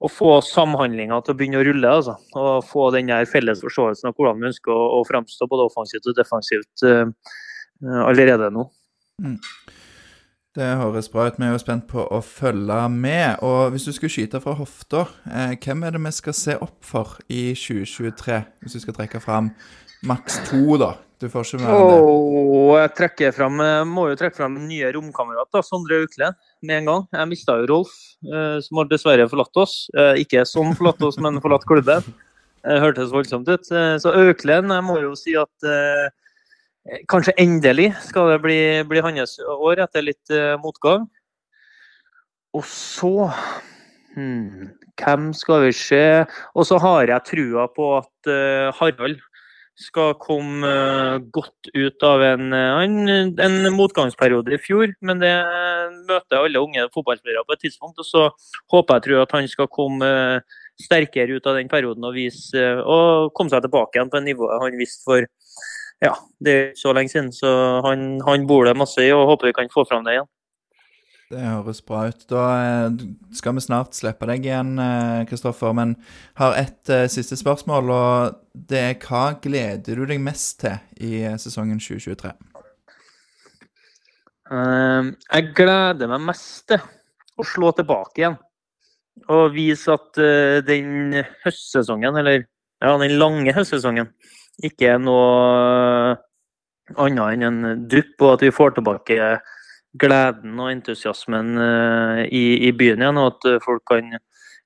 å, få samhandlinga til å begynne å rulle. Altså. Og få den der felles forståelsen av hvordan vi ønsker å, å framstå både offensivt og defensivt uh, allerede nå. Det høres bra ut. Vi er jo spent på å følge med. Og hvis du skulle skyte fra hofta, eh, hvem er det vi skal se opp for i 2023? Hvis du skal trekke fram maks to, da. Du får ikke mer enn det. Oh, jeg frem, må jo trekke frem nye romkamerat, Sondre Auklend, med en gang. Jeg mista jo Rolf, eh, som har dessverre forlatt oss. Eh, ikke som forlatt oss, men forlatt klubben. Det hørtes voldsomt ut. Eh, Så Auklend, jeg må jo si at eh, kanskje endelig skal det bli, bli hans år etter litt uh, motgang. Og så hmm, Hvem skal vi se? Og så har jeg trua på at uh, Harald skal komme uh, godt ut av en, eh, en, en motgangsperiode i fjor. Men det møter alle unge fotballspillere på et tidspunkt. Og så håper jeg tror at han skal komme eh, sterkere ut av den perioden og, vise, eh, og komme seg tilbake igjen på en nivå han visste for ja, det er ikke så lenge siden. Så han, han bor det masse i, og håper vi kan få fram det igjen. Det høres bra ut. Da eh, skal vi snart slippe deg igjen, eh, Kristoffer. Men har et eh, siste spørsmål, og det er hva gleder du deg mest til i sesongen 2023? Eh, Jeg gleder meg mest til å slå tilbake igjen. Og vise at den høstsesongen, eller ja, den lange høstsesongen, ikke noe annet enn en dupp, og at vi får tilbake gleden og entusiasmen eh, i, i byen igjen, og at eh, folk kan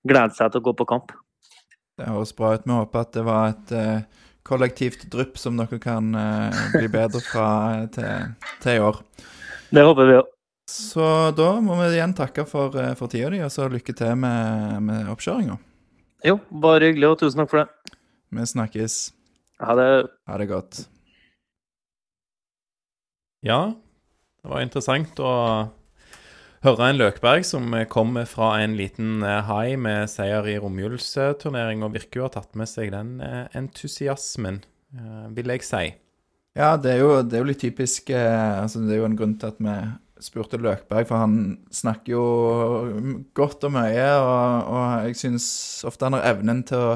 glede seg til å gå på kamp. Det høres bra ut. Vi håper at det var et eh, kollektivt drypp som dere kan bli bedre fra til, til i år. Det håper vi òg. Så da må vi igjen takke for, for tida di, og så lykke til med, med oppkjøringa. Jo, bare hyggelig, og tusen takk for det. Vi snakkes. Ha det. Ha det godt. Ja, det var interessant å høre en Løkberg som kommer fra en liten hai med seier i romjulsturnering, og virker jo å ha tatt med seg den eh, entusiasmen, eh, vil jeg si. Ja, det er jo, det er jo litt typisk eh, altså Det er jo en grunn til at vi spurte Løkberg, for han snakker jo godt og mye, og, og jeg syns ofte han har evnen til å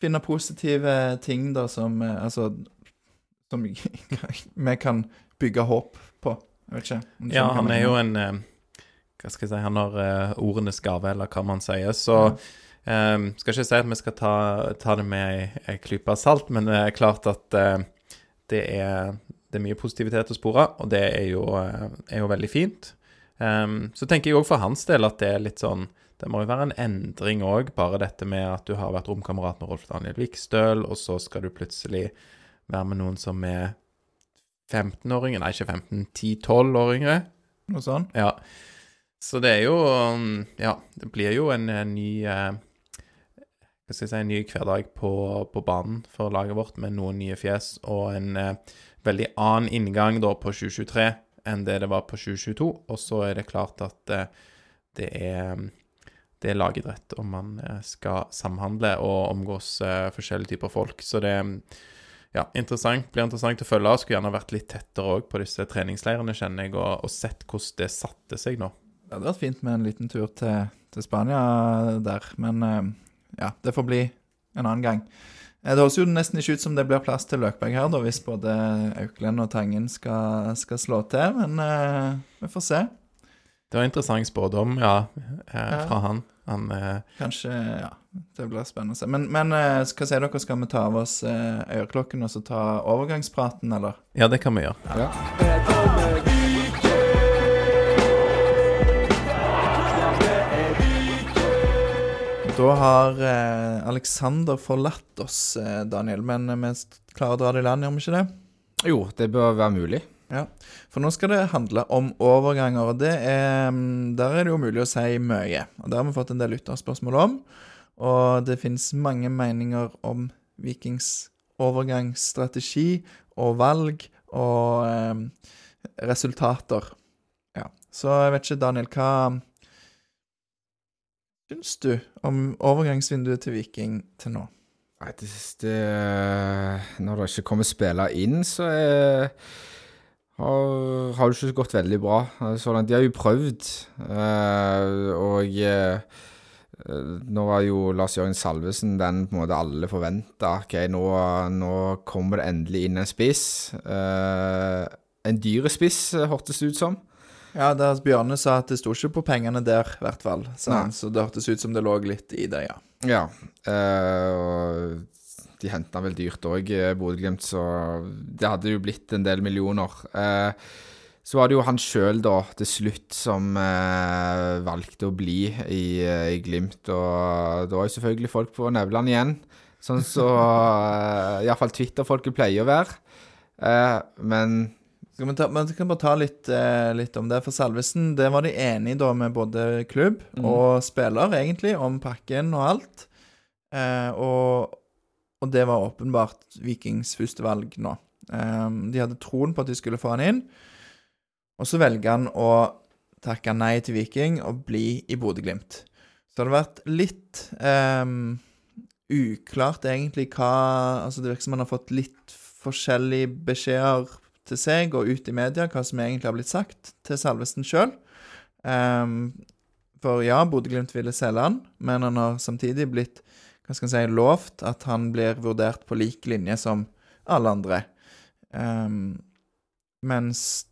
finne positive ting da som eh, Altså som [laughs] vi kan bygge håp på. Jeg vet ikke. Ja, han er jo en eh, Hva skal jeg si Han har eh, ordenes gave, eller hva man sier. Så eh, skal ikke si at vi skal ta, ta det med ei, klype salt, men det er klart at uh, det, er, det er mye positivitet å spore, og det er jo, er jo veldig fint. Um, så tenker jeg òg for hans del at det er litt sånn Det må jo være en endring òg, bare dette med at du har vært romkamerat med Rolf Daniel Vikstøl, og så skal du plutselig være med noen som er 15-åringer Nei, ikke 15, 10-12-åringer. Noe sånt. Ja. Så det er jo um, Ja, det blir jo en, en ny eh, Hva skal jeg si En ny hverdag på, på banen for laget vårt, med noen nye fjes og en eh, veldig annen inngang da på 2023 enn det det var på 2022. Og så er det klart at eh, det er det er lagidrett, og man eh, skal samhandle og omgås eh, forskjellige typer folk. Så det ja, interessant, blir interessant å følge. Skulle gjerne vært litt tettere òg på disse treningsleirene, kjenner jeg, og, og sett hvordan det satte seg nå. Det hadde vært fint med en liten tur til, til Spania der, men eh, ja, det får bli en annen gang. Det høres jo nesten ikke ut som det blir plass til Løkberg her, da, hvis både Auklend og Tangen skal, skal slå til, men uh, vi får se. Det var interessant spådom, ja, eh, Ja. fra han. Han eh, Kanskje Ja, det blir spennende å se. Men, men eh, hva sier dere, skal vi ta av oss eh, øreklokken og så ta overgangspraten, eller? Ja, det kan vi gjøre. Ja. Da har eh, Alexander forlatt oss, eh, Daniel, men eh, vi klarer å dra det i land, gjør vi ikke det? Jo, det bør være mulig. Ja, for nå skal det handle om overganger, og er, mm, der er det jo mulig å si mye. Og Det har vi fått en del lytterspørsmål om, og det finnes mange meninger om Vikings overgangsstrategi og valg og eh, resultater. Ja, så jeg vet ikke, Daniel, hva syns du om overgangsvinduet til Viking til nå? Nei, det, det Når det ikke kommer spillere inn, så er, har, har det ikke gått veldig bra. Så langt. De har jo prøvd, eh, og eh, nå var jo Lars Jørgen Salvesen den på en måte alle forventa. Ok, nå, nå kommer det endelig inn en spiss. Eh, en dyre spiss, eh, hørtes det ut som. Ja, der Bjørne sa at det sto ikke på pengene der, i hvert fall. Så, så det hørtes ut som det lå litt i det, ja. Ja, eh, og de henta vel dyrt òg, Bodø-Glimt, så det hadde jo blitt en del millioner. Eh, så var det jo han sjøl, da, til slutt, som eh, valgte å bli i, eh, i Glimt. Og det var jo selvfølgelig folk på Nevland igjen, sånn så uh, iallfall Twitter-folket pleier å være. Eh, men Skal vi, ta, men kan bare ta litt, eh, litt om det. For Salvesen, det var de enige da med både klubb og spiller, egentlig, om pakken og alt. Eh, og, og det var åpenbart Vikings første valg nå. Eh, de hadde troen på at de skulle få han inn, og så velger han å takke nei til Viking og bli i Bodø-Glimt. Så har hadde vært litt um, uklart egentlig hva Altså, det virker som han har fått litt forskjellige beskjeder til seg og ut i media, hva som egentlig har blitt sagt til Salvesen sjøl. for ja, Bodø-Glimt ville selge han, men han har samtidig blitt hva skal jeg si, lovt at han blir vurdert på lik linje som alle andre. Um, mens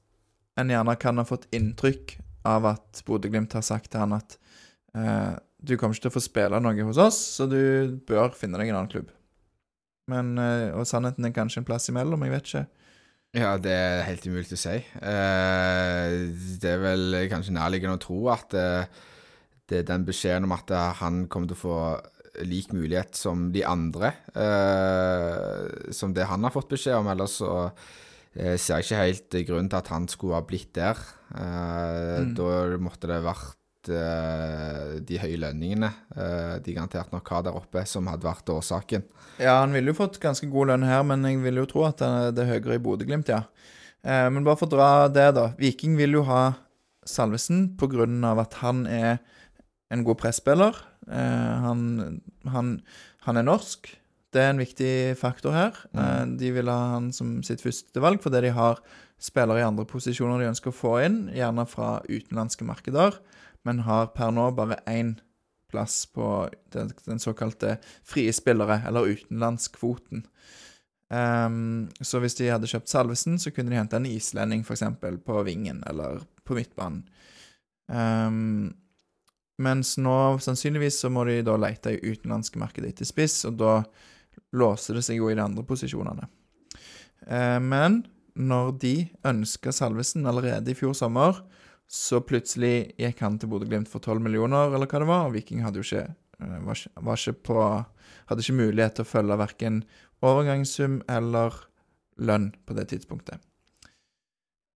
en gjerne kan ha fått inntrykk av at Bodø-Glimt har sagt til han at uh, du kommer ikke til å få spille noe hos oss, så du bør finne deg en annen klubb. Men, uh, og sannheten er kanskje en plass imellom, jeg vet ikke. Ja, det er helt umulig å si. Eh, det er vel kanskje nærliggende å tro at det er den beskjeden om at han kommer til å få lik mulighet som de andre, eh, som det han har fått beskjed om. Ellers så eh, ser jeg ikke helt grunnen til at han skulle ha blitt der. Eh, Da måtte det vært eh, de høye lønningene eh, de garantert nok har der oppe, som hadde vært årsaken. Ja, han ville jo fått ganske god lønn her, men jeg vil jo tro at det er høyere i Bodø-Glimt, ja. Eh, men bare for å dra det, da. Viking vil jo ha Salvesen av at han er en god presspiller. Eh, han, han, han er norsk. Det er en viktig faktor her. Eh, de vil ha han som sitt første valg fordi de har spillere i andre posisjoner de ønsker å få inn, gjerne fra utenlandske markeder, men har per nå bare én plass på den, den såkalte frie spillere, eller utenlandskvoten. Um, så hvis de hadde kjøpt Salvesen, så kunne de hente en islending, f.eks., på vingen eller på midtbanen. Ehm, mens nå sannsynligvis så må de da lete i utenlandske markedet etter spiss, og da låser det seg jo i de andre posisjonene. Eh, men når de ønska Salvesen allerede i fjor sommer, så plutselig gikk han til Bodø-Glimt for 12 millioner, eller hva det var, og Viking hadde jo ikke, eh, var, ikke- var ikke på Hadde ikke mulighet til å følge verken overgangssum eller lønn på det tidspunktet.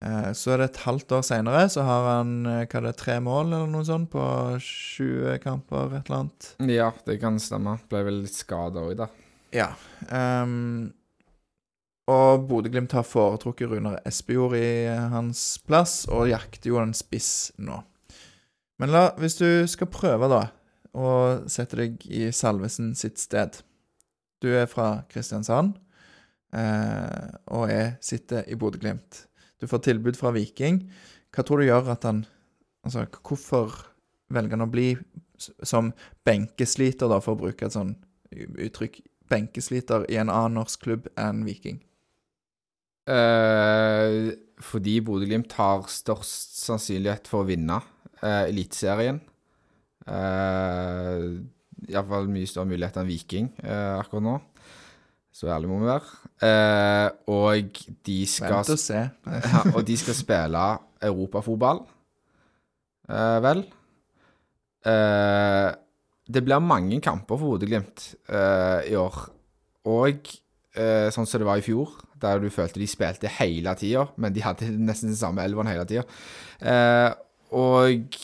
Eh, Så er det et halvt år seinere, så har han hva hva er det, tre mål eller noe sånt på 20 kamper, et eller annet. Ja, det kan stemme. Ble vel litt skada òg, da. Ja. Um, og Bodø-Glimt har foretrukket Runar Espejord i eh, hans plass, og jakter jo en spiss nå. Men la, hvis du skal prøve, da, å sette deg i Salvesen sitt sted Du er fra Kristiansand eh, og jeg sitter i Bodø-Glimt. Du får tilbud fra Viking. Hva tror du gjør at han Altså, hvorfor velger han å bli som benkesliter, da, for å bruke et sånn uttrykk, benkesliter i en annen norsk klubb enn Viking? Eh, fordi Bodø-Glimt har størst sannsynlighet for å vinne eh, Eliteserien. Eh, Iallfall mye større mulighet enn Viking eh, akkurat nå. Så ærlig må vi være. Eh, og de skal Vent og se. [laughs] ja, og de skal spille europafotball, eh, vel. Eh, det blir mange kamper for Bodø-Glimt eh, i år. Og eh, sånn som det var i fjor, der du følte de spilte hele tida, men de hadde nesten den samme elveren hele tida. Eh, og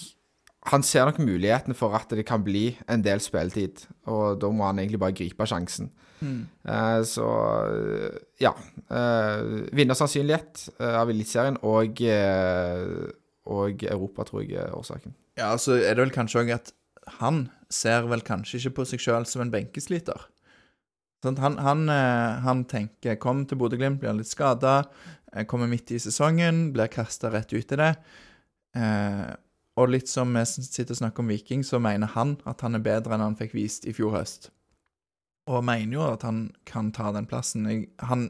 han ser nok muligheten for at det kan bli en del spilletid, og da må han egentlig bare gripe sjansen. Eh, så eh, ja. Uh, Vinnersannsynlighet eh, av Eliteserien og, og Europa tror jeg er årsaken. Ja, så er det vel kanskje òg at han ser vel kanskje ikke på seg sjøl som en benkesliter. Sånn, han, han, han tenker 'kom til Bodø-Glimt, blir litt skada', kommer midt i sesongen, blir kasta rett ut i det. Eh, og litt som vi sitter og snakker om Viking, så mener han at han er bedre enn han fikk vist i fjor høst. Og mener jo at han kan ta den plassen. Jeg, han,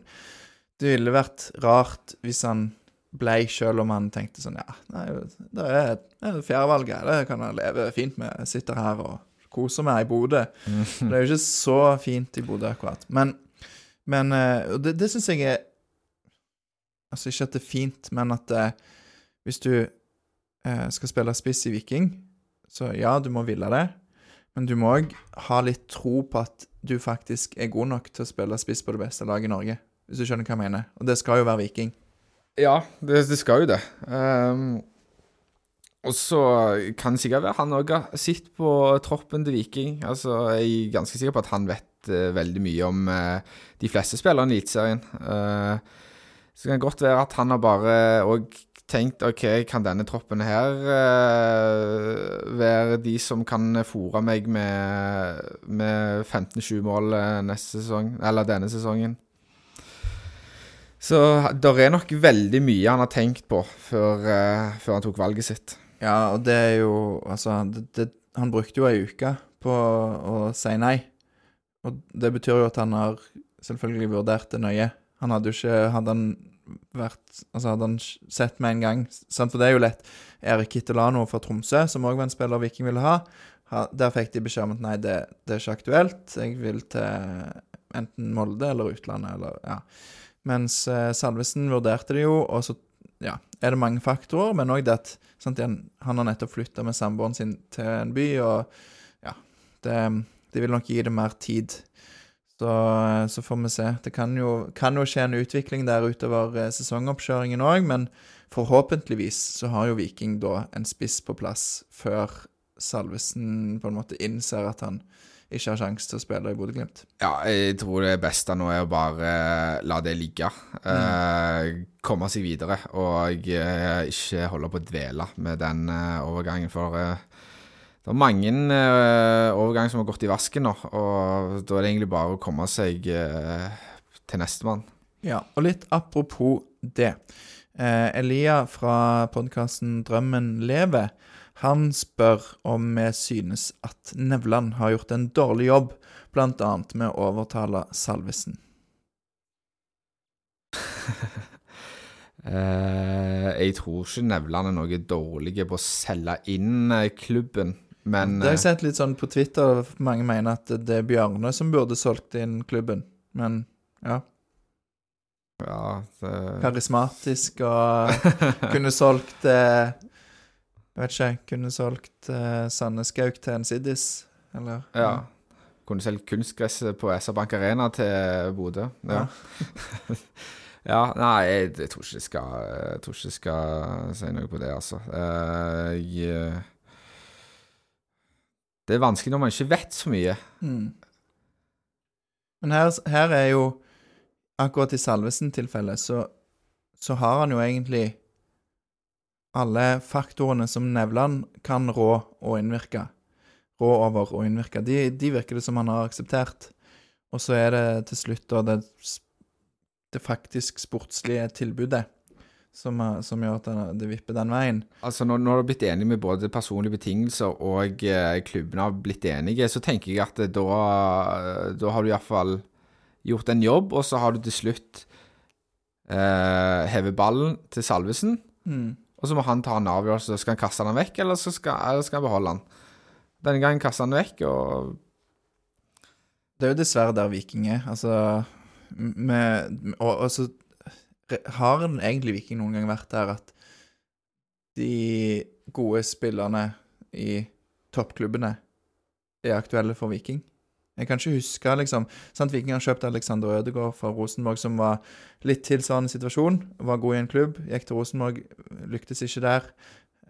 det ville vært rart hvis han ble, selv om han tenkte sånn Ja, nei, det er, er fjerdevalget. Det kan jeg leve fint med. Jeg sitter her og koser meg i Bodø. [laughs] Det er jo ikke så fint i Bodø, akkurat. Men, men eh, det, det syns jeg er Altså ikke at det er fint, men at det, hvis du eh, skal spille spiss i Viking, så ja, du må ville det. Men du må òg ha litt tro på at du faktisk er god nok til å spille spiss på det beste laget i Norge. Hvis du skjønner hva jeg mener. Og det skal jo være Viking. Ja, det, det skal jo det. Um, og så kan det sikkert være han òg har sett på troppen til Viking. Altså, jeg er ganske sikker på at han vet uh, veldig mye om uh, de fleste spillerne i Eliteserien. Uh, så kan det godt være at han har bare òg tenkt OK, kan denne troppen her uh, være de som kan fòre meg med, med 15-20 mål eh, neste sesong, eller denne sesongen? Så det er nok veldig mye han har tenkt på før, uh, før han tok valget sitt. Ja, og det er jo Altså, det, det, han brukte jo ei uke på å si nei. Og det betyr jo at han har selvfølgelig vurdert det nøye. Han hadde jo ikke Hadde han vært Altså, hadde han sett med en gang sant? For det er jo lett. Erik Kittelano fra Tromsø, som òg var en spiller Viking ville ha, der fikk de beskjed om at nei, det, det er ikke aktuelt. Jeg vil til enten Molde eller utlandet, eller Ja. Mens eh, Salvesen vurderte det jo, og så ja, er det mange faktorer, men òg det at sant, han, han har nettopp flytta med samboeren sin til en by, og ja det, det vil nok gi det mer tid. Så, så får vi se. Det kan jo, kan jo skje en utvikling der utover eh, sesongoppkjøringen òg, men forhåpentligvis så har jo Viking da en spiss på plass før Salvesen på en måte innser at han ikke har sjanse til å spille i Bodø-Glimt. Ja, jeg tror det beste nå er å bare eh, la det ligge. Eh, komme seg videre, og eh, ikke holde på å dvele med den eh, overgangen. For eh, det er mange uh, overganger som har gått i vasken nå, og da er det egentlig bare å komme seg uh, til nestemann. Ja, og litt apropos det. Uh, Elia fra podkasten Drømmen lever, han spør om vi synes at Nevland har gjort en dårlig jobb, bl.a. med å overtale Salvesen. [laughs] Jeg tror ikke Nevland er noe dårlig på å selge inn klubben, men Det har jeg eh, sett litt sånn på Twitter, mange mener at det er Bjørne som burde solgt inn klubben. Men ja, ja, det, karismatisk og [laughs] kunne solgt eh, Jeg vet ikke, kunne solgt eh, Sanne Skauk til en Siddis, eller? ja. Kunne solgt kunstgresset på SR-Bank Arena til Bodø. Ja. ja, [laughs] nei, jeg, jeg, tror ikke jeg skal Jeg tror ikke jeg skal si noe på det, altså. Eh, jeg Det er vanskelig når man ikke vet så mye. Mm. Men her, her er jo Akkurat i Salvesen-tilfellet så, så har han jo egentlig alle faktorene som Nevland kan rå og innvirke. Rå over og innvirke. De, de virker det som han har akseptert. Og så er det til slutt da det, det faktisk sportslige tilbudet som, som gjør at det, vipper den veien. Altså Når, når du har blitt enig med både personlige betingelser og eh, klubbene har blitt enige, så tenker jeg at da, da har du iallfall gjort en jobb, og så har du til slutt eh, hevet ballen til Salvesen. Mm. Og så må han ta en avgjørelse. Skal han kaste den vekk, eller, så skal, eller skal han beholde den? Denne gangen kaster han den vekk, og Det er jo dessverre der Viking er. Altså med, Og, og så har en egentlig Viking noen gang vært der at de gode spillerne i toppklubbene er aktuelle for Viking. Jeg kan ikke huske, liksom sant, Viking har kjøpt Alexander Ødegaard fra Rosenborg, som var litt tilsvarende situasjon. Var god i en klubb, gikk til Rosenborg, lyktes ikke der.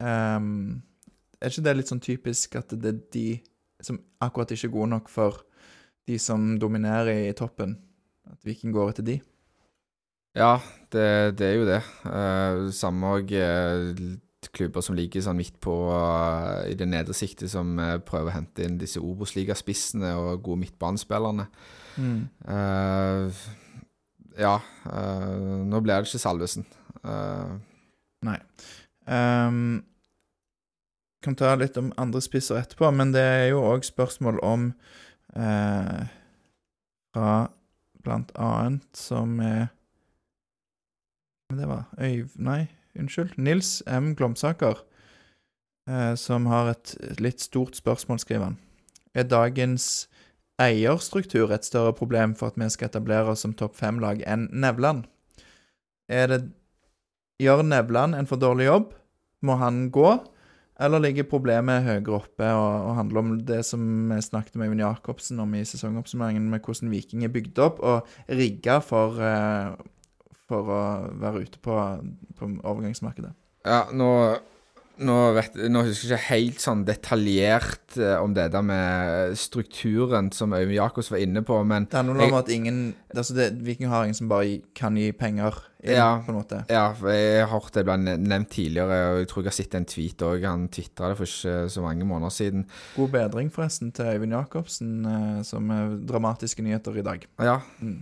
Um, er ikke det litt sånn typisk at det er de som akkurat ikke er gode nok for de som dominerer i toppen. At Viking går etter de. Ja, det, det er jo det. Uh, samme òg klubber som ligger sånn midt på uh, i det nedre siktet, som uh, prøver å hente inn disse Obos-ligaspissene og gode midtbanespillerne. Eh, ja, eh, nå blir det ikke Salvesen. Eh, Nei. Um, kan ta litt om andre spisser etterpå, men det er jo òg spørsmål om eh, Fra blant annet som er Men det var Øyv... Nei, unnskyld. Nils M. Glomsaker, eh, som har et litt stort spørsmål, skriver han. Er dagens eierstruktur et større problem for at vi skal etablere oss som topp fem-lag enn Nevland? Er det Gjør Nevland en for dårlig jobb? Må han gå? Eller ligger problemet høyere oppe og, og handler om det som vi snakket med Øyvind Jacobsen om i sesongoppsummeringen, med hvordan Viking er bygd opp og rigga for, eh, for å være ute på, på overgangsmarkedet? ja, nå nå, vet, nå husker jeg ikke helt sånn detaljert eh, om det der med strukturen som Øyvind Jacobs var inne på, men Det handler om at ingen altså det, Viking har ingen som bare kan gi penger inn, Ja. på en måte. Ja, jeg har hørt det ble nevnt tidligere, og jeg tror jeg har sett en tweet òg. Han tvitra det for ikke så mange måneder siden. God bedring, forresten, til Øyvind Jacobsen, eh, som er dramatiske nyheter i dag. Ja. Mm.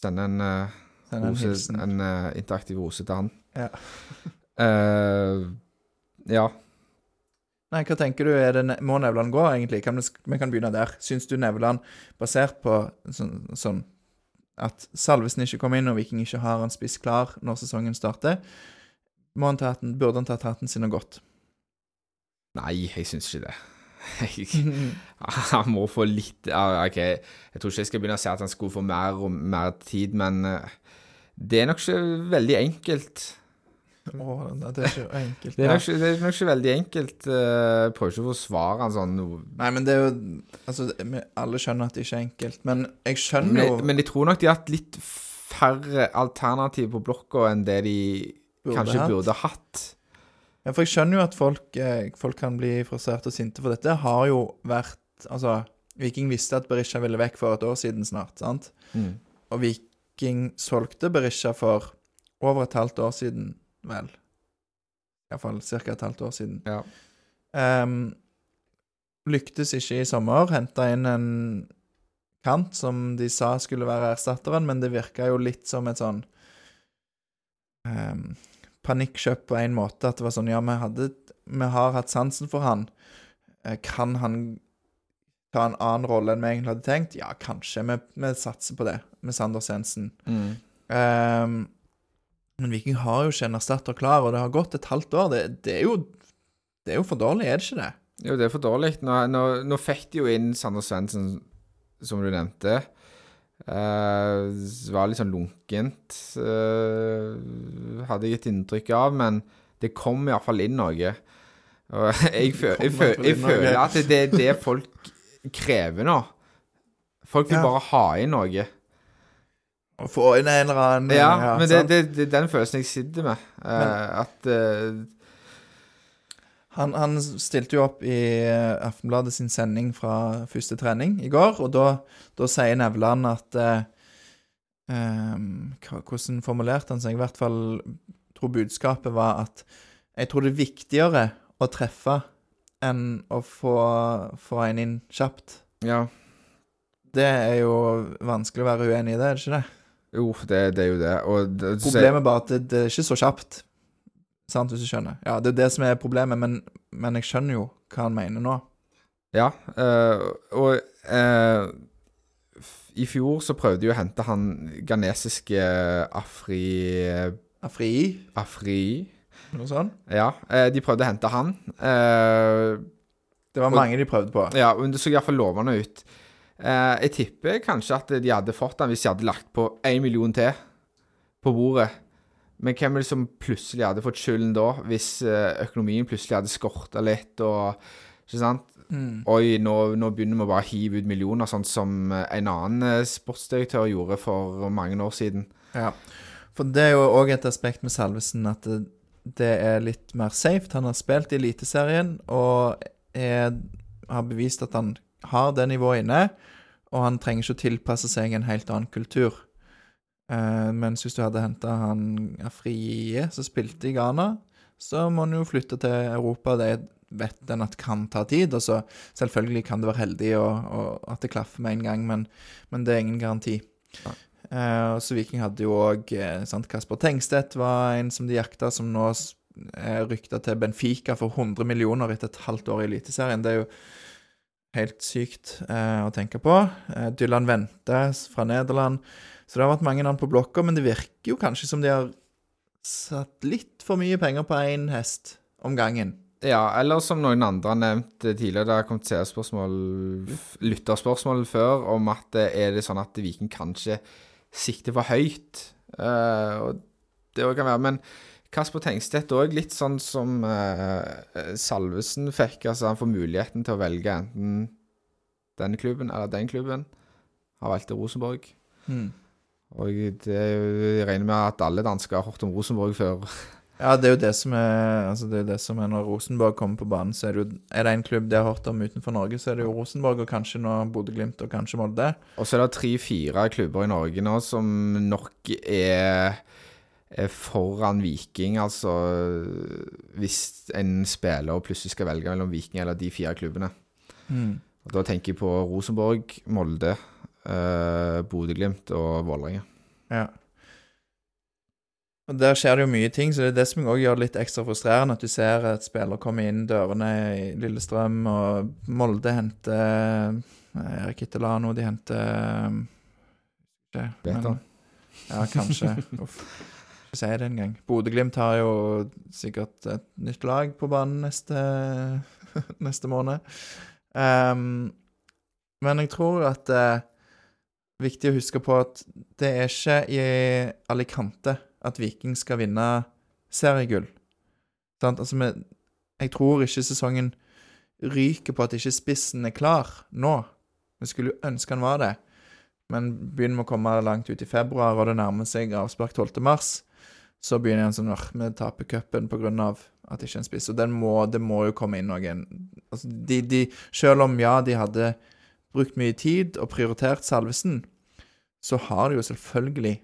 Sende en, eh, en rose, en eh, interaktiv rose til han. Ja. [laughs] Eh, ja. Nei, hva tenker du? Det, må Nevland gå, egentlig? Kan vi, vi kan begynne der. Syns du Nevland, basert på sånn, sånn at Salvesen ikke kom inn og Viking ikke har en spiss klar når sesongen starter, han ta hatten, burde han tatt hatten sin og gått? Nei, jeg syns ikke det. Jeg, [laughs] han må få litt OK, jeg tror ikke jeg skal begynne å si at han skulle få mer og mer tid, men eh, det er nok ikke veldig enkelt. Oh, det er ikke enkelt. [laughs] Det er nok det er nok ikke veldig enkelt. eh, Jeg prøver ikke å forsvare han sånn Nei, men det er jo Altså, alle skjønner at det ikke er enkelt, men jeg skjønner jo jeg- men jeg tror nok de har hatt litt færre alternativer på blokka enn det de Burde kanskje hatt. burde hatt. Ja, for jeg skjønner jo at folk, eh, folk kan bli frustrerte og sinte, for dette har jo vært Altså, Viking visste at Berisha ville vekk for et år siden snart, sant? Mm. Og Viking solgte Berisha for over et halvt år siden, vel. Iallfall ca. et halvt år siden. Ja. Um, lyktes ikke i sommer. Henta inn en kant som de sa skulle være erstatteren, men det virka jo litt som et sånn ehm, panikkjøp på en måte. At det var sånn Ja, vi, hadde, vi har hatt sansen for han. Eh, Kan han ta en annen rolle enn vi egentlig hadde tenkt? Ja, kanskje. Vi, vi satser på det med Sander Sensen. Mm. Um, men Viking har jo ikke en erstatter klar, og det har gått et halvt år. Det, det, er, jo, det er jo for dårlig, er det ikke det? Jo, det er for dårlig. Nå, nå, nå fikk de jo inn Sander Svendsen, som du nevnte. Eh, det var litt sånn lunkent, eh, hadde jeg et inntrykk av. Men det kom iallfall inn noe. Og [laughs] jeg, føler, jeg, føler, jeg føler at det er det folk krever nå. Folk vil Ja. bare ha inn noe. Å få inn en eller annen Ja, men det, det, det er den følelsen jeg sitter med. eh, at eh, Han, han stilte jo opp i eh, Aftenbladet sin sending fra første trening i går, og da, da sier Nevland at eh, eh, Hvordan formulerte han seg? I hvert fall tror budskapet var at jeg tror det er viktigere å treffe enn å få, få en inn kjapt. Ja. Det er jo vanskelig å være uenig i det, er det ikke det? Jo, det, det er jo det. Det, Problemet er bare at det, det er ikke så kjapt. Sant, hvis du skjønner? Ja, det er det som er problemet, men, men jeg skjønner jo hva han mener nå. Ja, øh, og øh, i fjor så prøvde de å hente han ghanesiske Afri... Afri, Afri noe sånt. Ja, eh, de prøvde å hente han. Eh, Det var Og- mange de prøvde på. ja, men det så iallfall lovende ut. Eh, jeg tipper kanskje at de hadde fått han hvis de hadde lagt på én million til på bordet. Men hvem er det som plutselig hadde fått skylden da, hvis eh, økonomien plutselig hadde skorta litt og Ikke sant? Mm. Oi, nå, nå begynner vi å hive ut millioner, sånn som en annen eh, sportsdirektør gjorde for mange år siden. Ja. For det er jo òg et aspekt med Salvesen at det, det er litt mer safe. Han har spilt i Eliteserien og er, har bevist at han har det nivået inne. Og han trenger ikke å tilpasse seg en helt annen kultur. Eh, mens hvis du hadde henta han Afrie, som spilte i Ghana, så må han jo flytte til Europa. Det vet en at kan ta tid. Og så selvfølgelig kan det være heldig og, og at det klaffer med en gang, men, men det er ingen garanti. Eh, og så Viking hadde jo òg eh, Kasper Tengstedt var en som de jakta, som nå er rykta til Benfica for 100 millioner etter et halvt år i Eliteserien. Det er jo helt sykt eh, å tenke på. Eh, Dylan Vente fra Nederland. Så det har vært mange navn på blokka, men det virker jo kanskje som de har satt litt for mye penger på én hest om gangen. Ja, eller som noen andre har nevnt tidligere, det har kommet seerspørsmål, lytterspørsmål før, om at er det sånn at Viking kanskje sikter for høyt? Uh, og det òg kan være. Men Kasper Tengstedt òg litt sånn som uh, Salvesen fikk. Altså han får muligheten til å velge enten den klubben eller den klubben. Har valgt Rosenborg. Hmm. Og det jeg regner med at alle dansker har hørt om Rosenborg før. Ja, det er jo det som er Altså det er det som er når Rosenborg kommer på banen, så er det jo Er det en klubb de har hørt om utenfor Norge, så er det jo Rosenborg, og kanskje nå Bodø-Glimt, og kanskje Molde. Og så er det tre-fire klubber i Norge nå som nok er, er foran Viking. Altså hvis en spiller plutselig skal velge mellom Viking eller de fire klubbene. Og Da tenker jeg på Rosenborg, Molde, eh, Bodø-Glimt og Vålerenga. Ja. Og Der skjer det jo mye ting, så det er det som også gjør det litt ekstra frustrerende. At du ser et spiller komme inn dørene i Lillestrøm, og Molde henter eh, Erik Ittelano, de henter eh, ikke, men- Ja, kanskje. [laughs] Uff. Ikke si det engang. Bodø-Glimt har jo sikkert et nytt lag på banen neste, [laughs] neste måned. Um, men jeg tror at er viktig å huske på at det er ikke i Alicante at Viking skal vinne seriegull. Sant? Altså, jeg tror ikke sesongen ryker på at ikke spissen er klar nå. Vi skulle jo ønske han var det. Men begynner med å komme langt ut i februar, og det nærmer seg avspark 12. mars, så begynner en sånn «Åh, Vi taper cupen pga. at det ikke er en spiss. Og må, det må jo komme inn noen altså, de, de, Selv om ja, de hadde brukt mye tid og prioritert Salvesen, så har de jo selvfølgelig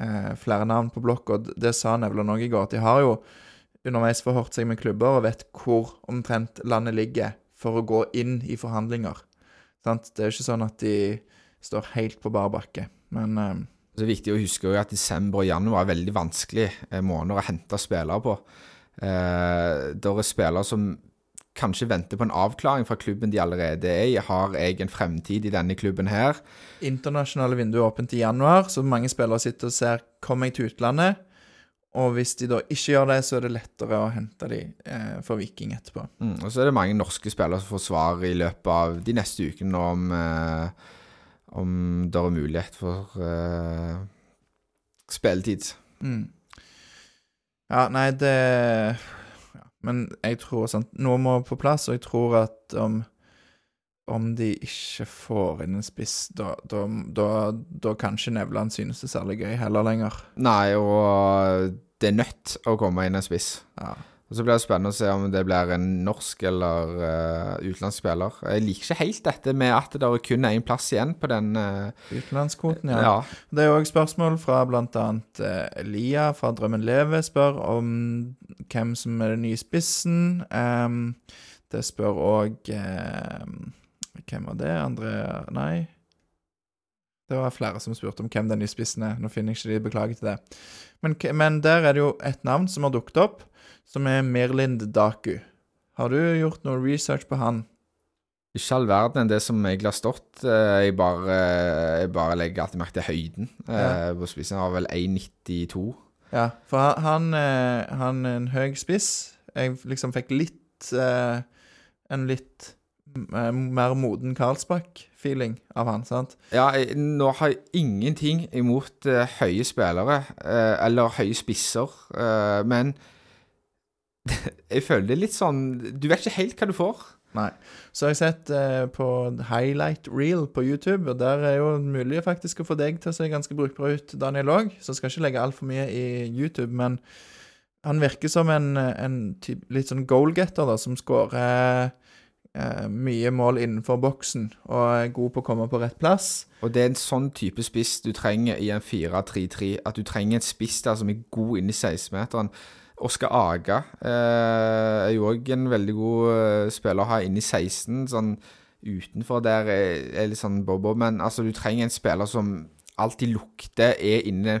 eh, flere navn på blokk, og det sa Nevland òg i går. at De har jo underveis forhørt seg med klubber og vet hvor omtrent landet ligger for å gå inn i forhandlinger. Sant? Det er jo ikke sånn at de står helt på bar bakke, men eh, Det er viktig å huske at desember og januar er veldig vanskelige eh, måneder å hente spillere på. Eh, det er spillere som kanskje venter på en avklaring fra klubben de allerede er i. Har jeg en fremtid i denne klubben her? internasjonale vinduet er åpent i januar, så mange spillere sitter og ser kommer jeg til utlandet. Og hvis de da ikke gjør det, så er det lettere å hente de eh, for Viking etterpå. Mm, og så er det mange norske spillere som får svar i løpet av de neste ukene om, eh, om det er mulighet for eh, spilletid. Mm. Ja, nei, det Men jeg tror sant, noe må på plass, og jeg tror at om, om de ikke får inn en spiss, da, da, da, da kan ikke Nevland synes det er særlig gøy heller lenger. Nei, og det er nødt å komme inn en spiss. Ja. Og Så blir det spennende å se om det blir en norsk eller uh, utenlandsk spiller. Jeg liker ikke helt dette med at det er kun én plass igjen på den uh, Utenlandskvoten, ja. ja. Det er òg spørsmål fra bl.a. LIA fra Drømmen Leve spør om hvem som er den nye spissen. Um, det spør òg Hvem var det? Andre Nei. Det var flere som spurte om hvem den nye spissen er. Nå finner jeg ikke de, beklager til det. Men, men der er det jo et navn som har dukket opp, som er Merlind Daku. Har du gjort noe research på han? Ikke all verden enn det som egentlig har stått. Eh, Jeg bare, jeg bare legger alltid merke til høyden eh, Ja. på spissen. Han har vel 1,92. Ja, for han, han, eh, han er en høy spiss. Jeg liksom fikk litt eh, En litt eh, mer moden Karlsbakk-feeling av han, sant? Ja, jeg, nå har jeg ingenting imot eh, høye spillere, eh, eller høye spisser, eh, men jeg føler det er litt sånn Du vet ikke helt hva du får. Nei. Så har jeg sett eh, på highlight reel på YouTube, og der er jo mulig faktisk å få deg til å se ganske brukbar ut, Daniel òg. Så jeg skal ikke legge altfor mye i YouTube, men han virker som en, en typ, litt sånn goalgetter, da, som skårer eh, mye mål innenfor boksen, og er god på å komme på rett plass. Og det er en sånn type spiss du trenger i en 4-3-3. At du trenger en spiss der som er god inni i 16-meteren. Oskar Aga eh, er jo òg en veldig god eh, spiller å ha inn i 16. Sånn utenfor der er, litt sånn bobo, men altså, du trenger en spiller som alltid lukter, er inne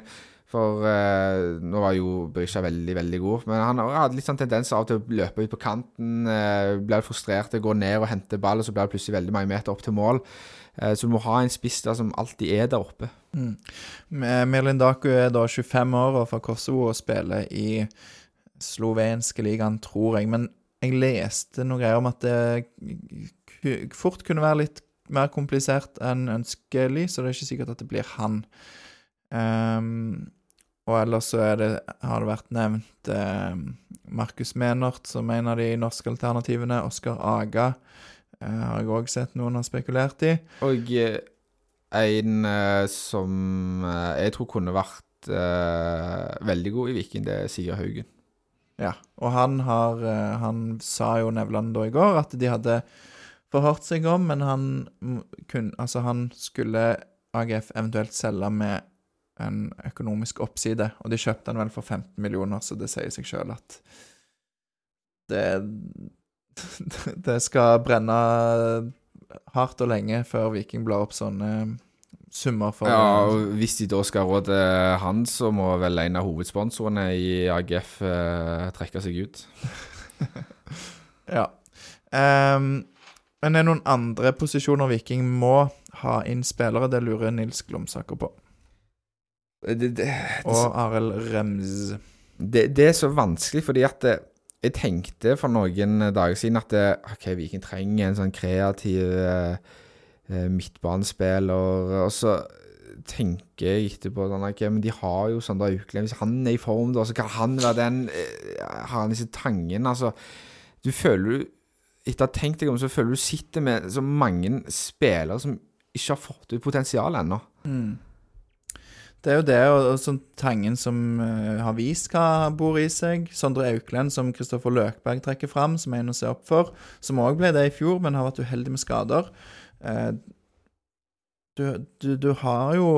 For eh, nå var jo Berisha veldig, veldig god, men han hadde litt sånn tendens av til å løpe ut på kanten, eh, blir frustrert, går ned og henter ball, og så blir det plutselig veldig mange meter opp til mål. Eh, så du må ha en spiss der som alltid er der oppe. Mm. Merlin Daku er da 25 år og fra Kosovo og spiller i slovenske ligaen, tror jeg. Men jeg leste noe greier om at det fort kunne være litt mer komplisert enn ønskelig, så det er ikke sikkert at det blir han. Um, og ellers så er det, har det vært nevnt eh, Markus Menert som en av de norske alternativene. Oskar Aga eh, har jeg òg sett noen har spekulert i. Og eh, en eh, som eh, jeg tror kunne vært eh, veldig god i Viking, det er Sigurd Haugen. Ja, og han har eh, Han sa jo Nevland da i går at de hadde forhørt seg om, men han kun, Altså, han skulle AGF eventuelt selge med en økonomisk oppside, og de kjøpte han vel for 15 millioner, så det sier seg sjøl at det [laughs] Det skal brenne hardt og lenge før Viking blar opp sånne summer for Ja, og Hvis de da skal råde han, så må vel en av hovedsponsorene i AGF eh, trekke seg ut. [laughs] Ja. Um, men det er noen andre posisjoner Viking må ha inn spillere. Det lurer Nils Glomsaker på. Det, det, Og Arild Rems. det, det er så vanskelig, fordi at det, jeg tenkte for noen dager siden at det, OK, Viking trenger en sånn kreativ eh, eh, midtbanespiller, og så tenker jeg etterpå sånn, okay, men de har jo Sander Auklend. Hvis han er i form, da, så kan han være den eh, Har han disse tangene, altså Du føler du Etter å ha tenkt deg om, så føler du sitter med så mange spillere som ikke har fått ut potensial ennå. Mm. Det er jo det, og, og sånn Tangen som uh, har vist hva bor i seg. Sondre Auklend, som Kristoffer Løkberg trekker fram, som er en å se opp for. Som òg ble det i fjor, men har vært uheldig med skader. Eh, du, du, du har jo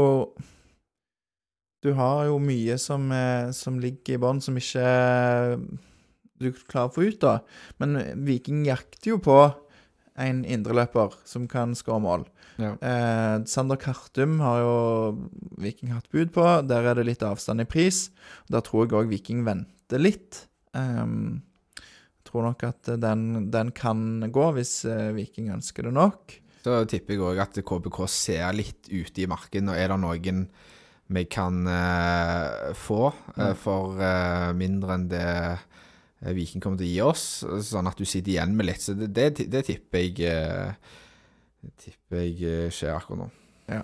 Du har jo mye som, eh, som ligger i bånn, som ikke du klarer å få ut, da. Men Viking jakter jo på en indreløper som kan skåre mål. Ja. Eh, Sander Kartum har jo Viking hatt bud på. Der er det litt avstand i pris. Der tror jeg òg Viking venter litt. Jeg tror nok at den, den kan gå, hvis eh, Viking ønsker det nok. Så tipper jeg òg at KBK ser litt ute i marken, og er det noen vi kan uh, få Mm. for uh, mindre enn det Viking kommer til å gi oss, sånn at du sitter igjen med litt. Så det, det, det tipper jeg det tipper jeg skjer akkurat nå. Ja.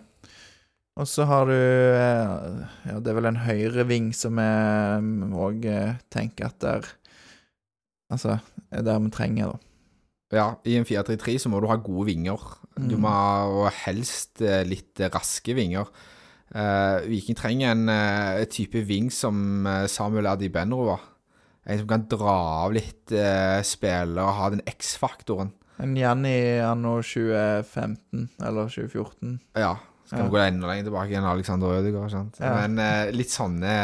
Og så har du Ja, det er vel en høyreving som jeg òg tenker at der Altså, er der vi trenger, da. Ja, i en 4-3-3 så må du ha gode vinger. Du Mm. må ha helst eh, litt eh, raske vinger. Uh, Viking trenger en uh, type ving som Samuel Adi var. En som kan dra av litt uh, spillere og ha den X-faktoren. En Janni anno 2015 eller 2014. Ja, så kan Ja. gå enda lenger tilbake enn Alexander Ødegaard. Sant? Ja. Men uh, litt sånne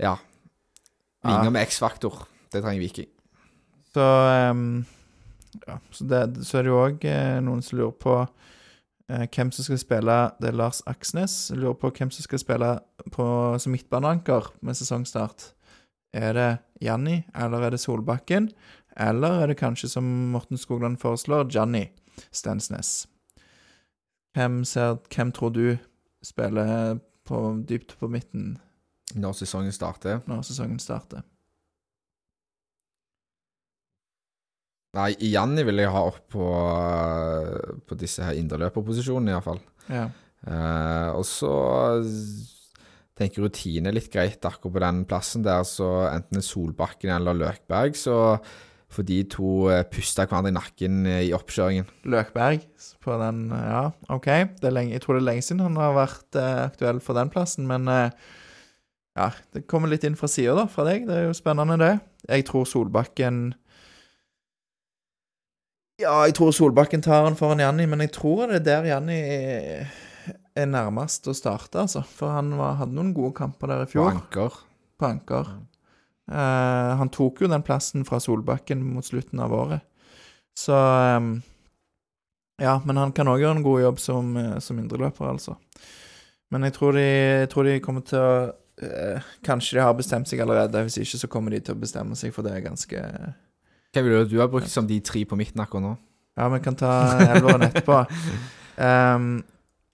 Ja. Ja. Vinger med X-faktor. Det trenger Viking. Så ehm, ja, så, det, så er det jo òg eh, noen som lurer på eh, hvem som skal spille Det er Lars Aksnes lurer på hvem som skal spille på, som midtbaneanker med sesongstart. Er det Janni, eller er det Solbakken? Eller er det kanskje, som Morten Skogland foreslår, Janni Stensnes? Hvem, ser, hvem tror du spiller på, dypt på midten Når sesongen starter. når sesongen starter? Nei, Janni vil jeg ha opp på, eh, på disse her indreløperposisjonene, iallfall. Ja. Uh, og så tenker rutine litt greit akkurat på den plassen der, så enten Solbakken eller Løkberg, så får de to eh, puste hverandre i nakken i oppkjøringen. Løkberg på den Ja, OK. Det lenge, jeg tror det er lenge siden han har vært eh, aktuell for den plassen, men eh, ja, det kommer litt inn fra sida, da, fra deg. Det er jo spennende, det. Jeg tror Solbakken Ja, jeg tror Solbakken tar den foran Janni, men jeg tror det er der Janni er, er nærmest å starte, altså. For han var, hadde noen gode kamper der i fjor. På anker. på anker. Uh, han tok jo den plassen fra Solbakken mot slutten av året. Så um, Ja, men han kan òg gjøre en god jobb som, eh, som indreløper, altså. Men jeg tror de, jeg tror de kommer til å uh, Kanskje de har bestemt seg allerede. Hvis ikke så kommer de til å bestemme seg for det ganske Hva vil du du har brukt som de tre på midten akkurat nå? Ja, vi kan ta elveren etterpå. Um,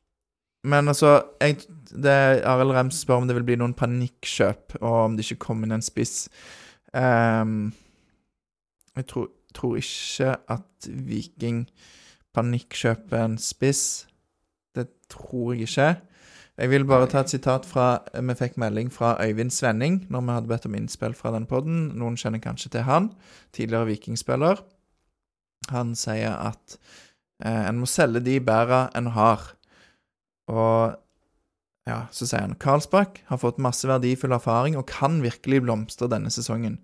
[laughs] men altså jeg, det, Arild Rems spør om det vil bli noen panikkjøp, og om det ikke kommer inn en spiss. Um, jeg tror, tror ikke at Viking panikkjøper en spiss. Det tror jeg ikke. Jeg vil bare ta et sitat fra Vi fikk melding fra Øyvind Svenning når vi hadde bedt om innspill fra den podden. Noen kjenner kanskje til han. Tidligere Vikingspiller. Han sier at eh, en må selge de bæra en har. Og ja, så sier han Karlsbakk har fått masse verdifull erfaring og kan virkelig blomstre denne sesongen.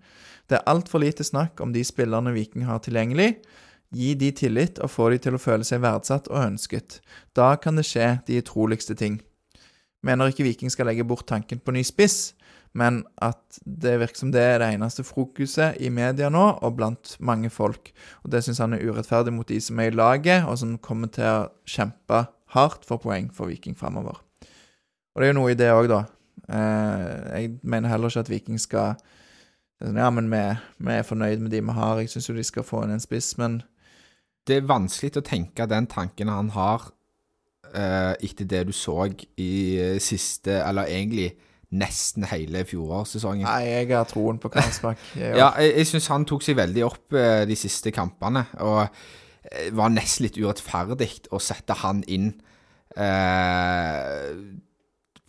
Det er altfor lite snakk om de spillerne Viking har tilgjengelig. Gi de tillit og få de til å føle seg verdsatt og ønsket. Da kan det skje de utroligste ting. Mener ikke Viking skal legge bort tanken på ny spiss, men at det virker som det er det eneste fokuset i media nå, og blant mange folk. Og det syns han er urettferdig mot de som er i laget, og som kommer til å kjempe hardt for poeng for Viking framover. Og det er jo noe i det òg, da. Eh, jeg mener heller ikke at Viking skal sånn, Ja, men vi, vi er fornøyd med de vi har. Jeg syns jo de skal få inn en spiss, men Det er vanskelig å tenke den tanken han har eh, etter det du så i eh, siste, eller egentlig nesten hele fjorårssesongen. nei, jeg har troen på Karlsbakk. [laughs] Ja, jeg, jeg syns han tok seg veldig opp eh, de siste kampene, og eh, var nesten litt urettferdig å sette han inn eh,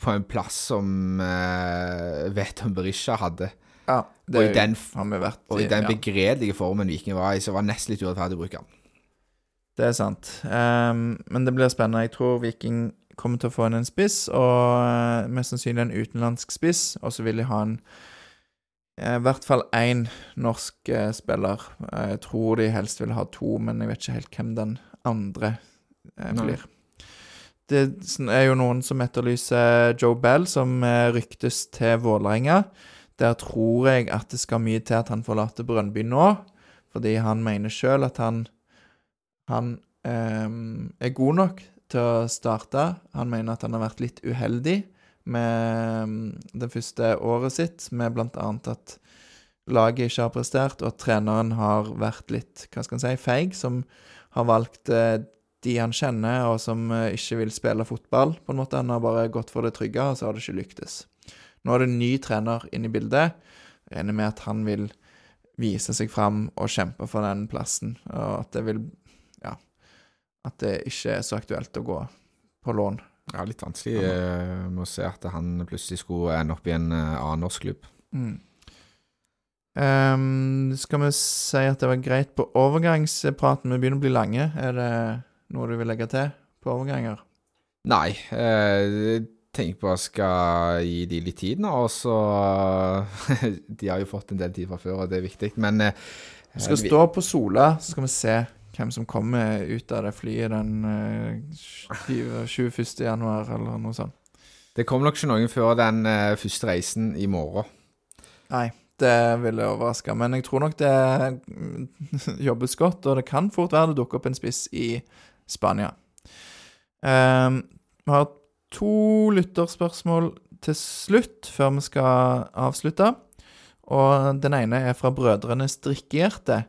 på en plass som eh, Veton Berisha hadde. ja, det Og i den, har vi vært og i den ja. begredelige formen Viking var i, så var det nesten litt urettferdig å bruke han. Det er sant. Um, men det blir spennende. Jeg tror Viking kommer til å få inn en spiss, og eh, mest sannsynlig en utenlandsk spiss. Og så vil de ha en eh, i hvert fall én norsk eh, spiller. Jeg tror de helst vil ha to, men jeg vet ikke helt hvem den andre blir. Nei. Det er jo noen som etterlyser Joe Bell, som ryktes til Vålerenga. Der tror jeg at det skal mye til at han forlater Brønnby nå, fordi han mener sjøl at han, han eh, er god nok til å starte. Han mener at han har vært litt uheldig med ehm, det første året sitt, med bl.a. at laget ikke har prestert, og at treneren har vært litt, hva skal en si, feig, som har valgt eh, de han kjenner, og som eh, ikke vil spille fotball, på en måte. Han har bare gått for det trygge, og så har det ikke lyktes. Nå er det en ny trener inne i bildet. Jeg regner med at han vil vise seg fram og kjempe for den plassen, og at det vil. At det ikke er så aktuelt å gå på lån. Ja, litt vanskelig eh, med å se at han plutselig skulle ende opp i en eh, annen norsk klubb. Mm. Um, skal vi si at det var greit på overgangspraten? Vi begynner å bli lange. Er det noe du vil legge til på overganger? Nei, eh, tenker på at jeg skal gi de litt tid nå, og så [laughs] De har jo fått en del tid fra før, og det er viktig, men eh, Vi skal stå på Sola, så skal vi se hvem som kommer ut av det flyet den uh, 20 21. januar, eller noe sånt. Det kommer nok ikke noen før den uh, første reisen i morgen. Nei, det ville overraske. Men jeg tror nok det mm, [laughs] jobbes godt, og det kan fort være det dukker opp en spiss i Spania. Um, vi har to lytterspørsmål til slutt, før vi skal avslutte. Og den ene er fra Brødrene Strikkehjerte,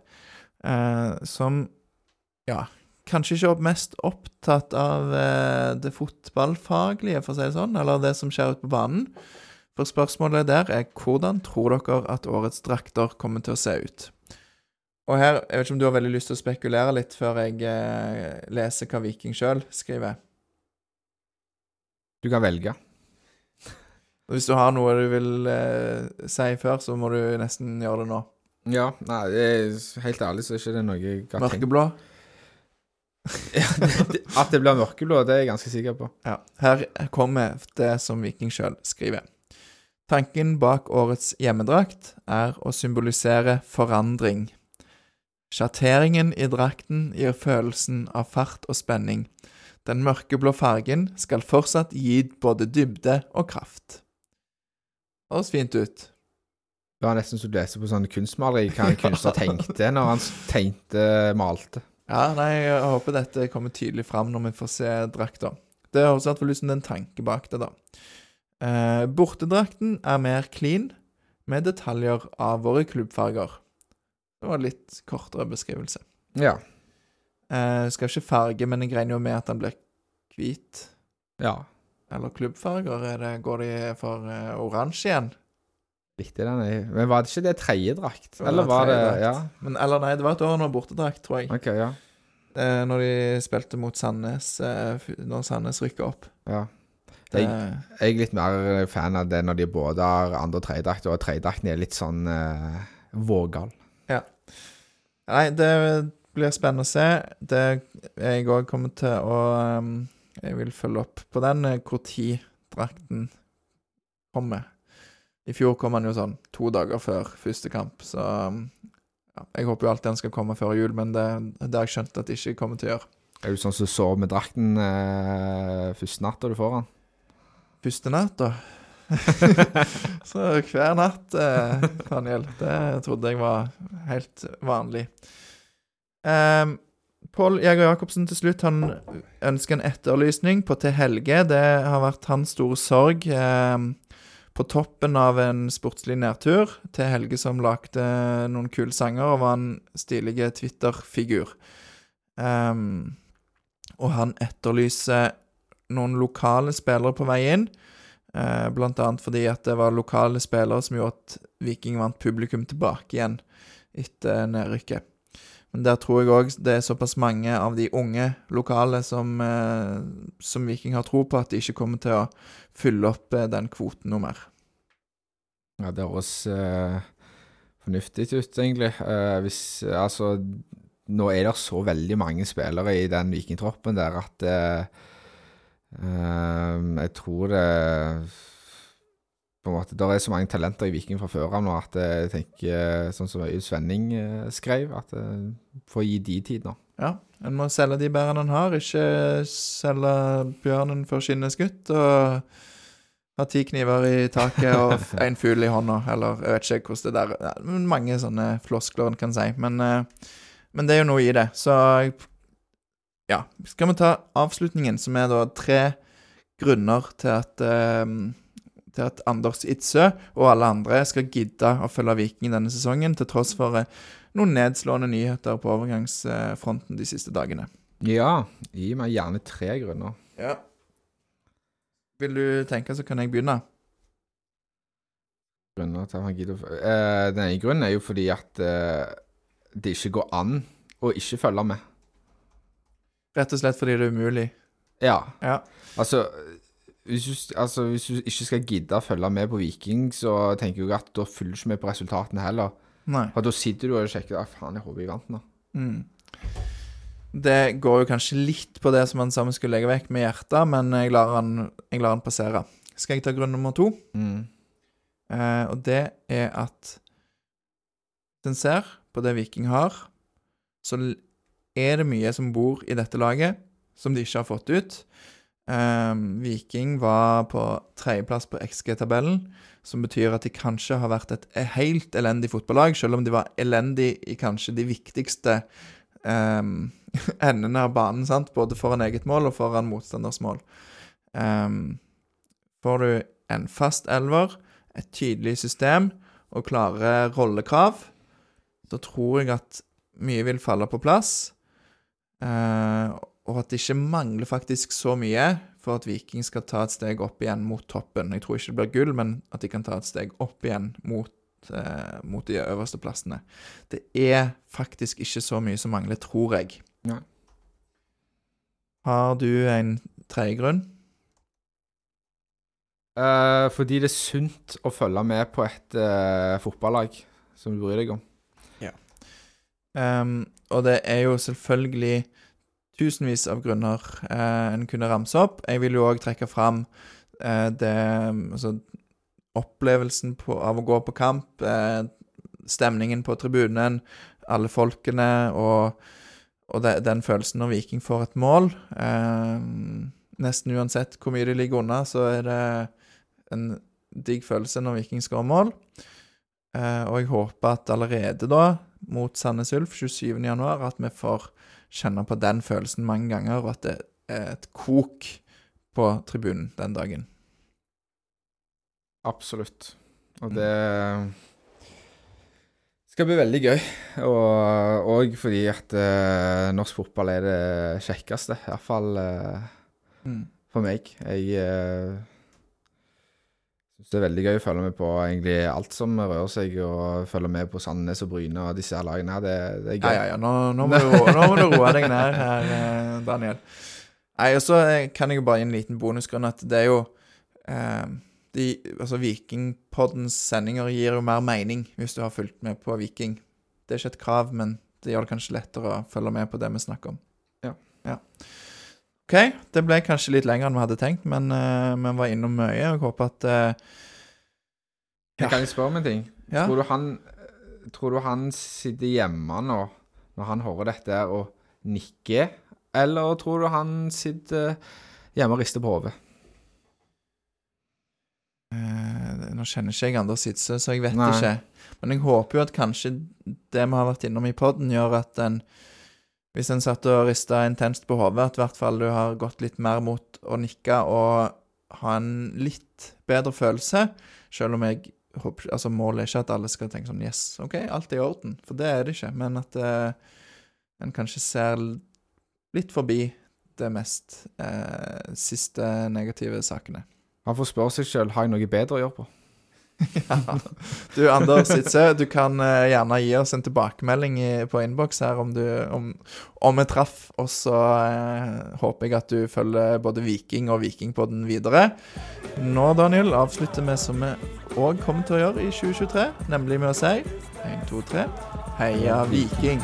uh, som ja, kanskje ikke mest opptatt av eh, det fotballfaglige, for å si det sånn, eller det som skjer ute på banen. For spørsmålet der er hvordan tror dere at årets drakter kommer til å se ut? Og her, jeg vet ikke om du har veldig lyst til å spekulere litt før jeg eh, leser hva Viking sjøl skriver. Du kan velge. [laughs] Hvis du har noe du vil eh, si før, så må du nesten gjøre det nå. Ja, nei, helt ærlig så er ikke noe jeg har tenkt Mørkeblå? At det blir mørkeblå, det er jeg ganske sikker på. Ja. Her kommer det som Viking sjøl skriver. Tanken bak årets hjemmedrakt er å symbolisere forandring. Sjatteringen i drakten gir følelsen av fart og spenning. Den mørkeblå fargen skal fortsatt gi både dybde og kraft. Det høres fint ut. Det var nesten som du leser på sånne kunstmaleri hva en kunstner tenkte når han tegnte, malte. Ja, nei, jeg håper dette kommer tydelig fram når vi får se drakta. Det høres i hvert fall ut som det er en tanke bak det, da. Eh, bortedrakten er mer clean, med detaljer av våre klubbfarger. Det var en litt kortere beskrivelse. Ja. Eh, skal ikke farge, men jeg regner jo med at den blir hvit. Ja. Eller klubbfarger. Er det, går de for eh, oransje igjen? Likte den. jeg. Men var det ikke det tredjedrakt? Det var Eller var det. Ja. Men, eller nei, det var et år når bortedrakt, tror jeg. Okay, ja. Eh, når de spilte mot Sandnes, eh, når Sandnes rykka opp. ja. Jeg, Eh, jeg er litt mer fan av det når de både har andre og tredjedrakt, og tredjedrakten er litt sånn eh, vågal. Nei, det blir spennende å se. Det jeg òg kommer til å um, Jeg vil følge opp på den når tid drakten kommer. I fjor kom han jo sånn to dager før første kamp, så um, ja, Jeg håper jo alltid han skal komme før jul, men det, det har jeg skjønt at det ikke kommer til å gjøre. Er du sånn som sover med drakten eh, første natta du får den? Første natt, da. [laughs] så hver natt, eh, Daniel. Det trodde jeg var helt vanlig. Um, Pål Jæger Jacobsen til slutt, han ønsker en etterlysning på Til Helge. Det har vært hans store sorg. Um, på toppen av en sportslig nedtur. Til Helge som lagde noen kule sanger og var en stilig Twitter-figur. Um, og han etterlyser noen lokale spillere på vei inn. uh, blant annet fordi at det var lokale spillere som gjorde at Viking vant publikum tilbake igjen etter nedrykket. Men der tror jeg òg det er såpass mange av de unge lokale som, eh, som Viking har tro på, at de ikke kommer til å fylle opp eh, den kvoten noe mer. Ja, det høres eh, fornuftig ut, egentlig. Eh, hvis Altså, nå er det så veldig mange spillere i den vikingtroppen der at eh, Ehm, jeg tror det på en måte, Det er så mange talenter i Viking fra før av nå at jeg tenker, sånn som Svenning eh, skrev, at får gi de tid nå. Ja, en må selge de bærene en har, ikke selge bjørnen før skinnet er skutt, og ha ti kniver i taket og én [laughs] en fugl i hånda, eller jeg vet ikke hvordan det der Mange sånne floskler en kan si, men, eh, men det er jo noe i det. Så ja, skal vi ta avslutningen, som er da tre grunner til at eh, til at Anders Itzø og alle andre skal gidde å følge Viking denne sesongen, til tross for eh, noen nedslående nyheter på overgangsfronten de siste dagene. Ja, gi meg gjerne tre grunner. Ja. Vil du tenke, så kan jeg begynne. grunner til at han gidder å eh, Den ene grunnen er jo fordi at eh, det ikke går an å ikke følge med. Rett og slett fordi det er umulig. Ja. Ja. Altså hvis, du, altså, hvis du ikke skal gidde å følge med på Viking, så tenker jeg at da følger du ikke med på resultatene heller. Nei. For da sitter du og sjekker at faen, jeg håper jeg vant nå. Mm. Det går jo kanskje litt på det som han sammen skulle legge vekk med hjertet, men jeg lar han, jeg lar han passere. Skal jeg ta grunn nummer to? Mm. Eh, og det er at den ser på det Viking har, så er det mye som bor i dette laget som de ikke har fått ut. Eh, Viking var på tredjeplass på XG-tabellen, som betyr at de kanskje har vært et helt elendig fotballag, selv om de var elendig i kanskje de viktigste eh, [laughs] endene av banen, sant? både foran eget mål og foran motstanders mål. Eh, får du en fast elver, et tydelig system og klare rollekrav, da tror jeg at mye vil falle på plass. Eh, og at det ikke mangler faktisk så mye for at Viking skal ta et steg opp igjen mot toppen. Jeg tror ikke det blir gull, men at de kan ta et steg opp igjen mot, eh, mot de øverste plassene. Det er faktisk ikke så mye som mangler, tror jeg. Nei. Har du en tredje grunn? Eh, fordi det er sunt å følge med på et eh, fotballag som du bryr deg om. Ehm, og det er jo selvfølgelig tusenvis av grunner eh, en kunne ramse opp. Jeg vil jo òg trekke fram eh, det Altså opplevelsen på, av å gå på kamp, eh, stemningen på tribunen, alle folkene og, og de, den følelsen når Viking får et mål. Ehm, nesten uansett hvor mye de ligger unna, så er det en digg følelse når Viking skårer mål. Eh, og jeg håper at allerede da, mot Sandnes Ulf 27.1, at vi får kjenne på den følelsen mange ganger, og at det er et kok på tribunen den dagen. Absolutt. Og det skal bli veldig gøy. Og, og fordi at uh, norsk fotball er det kjekkeste. Iallfall uh, Mm. for meg. Jeg uh, det er veldig gøy å følge med på egentlig alt som rører seg, og følge med på Sandnes og Bryne og disse her lagene. Det, det er gøy. ja, ja. Nå, nå, må, du, nå må du roe deg ned her, eh, Daniel. Nei, og så eh, kan jeg jo bare gi en liten bonusgrunn at det er jo eh, de, altså Vikingpoddens sendinger gir jo mer mening hvis du har fulgt med på Viking. Det er ikke et krav, men det gjør det kanskje lettere å følge med på det vi snakker om. Ja. ja. OK, det ble kanskje litt lenger enn vi hadde tenkt, men eh, vi var innom mye. og håper at uh, Jeg kan jeg spørre om en ting? ja. Tror, du han, tror du han sitter hjemme nå, når han hører dette, og nikker? Eller tror du han sitter hjemme og rister på hodet? Eh, nå kjenner ikke jeg Anders Sidsø, så jeg vet Nei. ikke. Men jeg håper jo at kanskje det vi har vært innom i poden, gjør at en Hvis en satt og rista intenst på hodet, at i hvert fall du har gått litt mer mot å nikke og ha en litt bedre følelse. Selv om jeg håper Altså, målet er ikke at alle skal tenke sånn Yes, OK, alt er i orden. For det er det ikke. Men at uh, en kanskje ser litt forbi det mest uh, siste negative sakene. Han får spørre seg sjøl har jeg noe bedre å gjøre på. Ja. Du, Anders Itzø, du kan eh, gjerne gi oss en tilbakemelding i, på innboks her om du om, om vi traff. Og så eh, håper jeg at du følger både Viking og Vikingpodden videre. Nå, Daniel, avslutter vi som vi òg kommer til å gjøre i 2023, nemlig med å si 1, 2, 3 Heia Viking!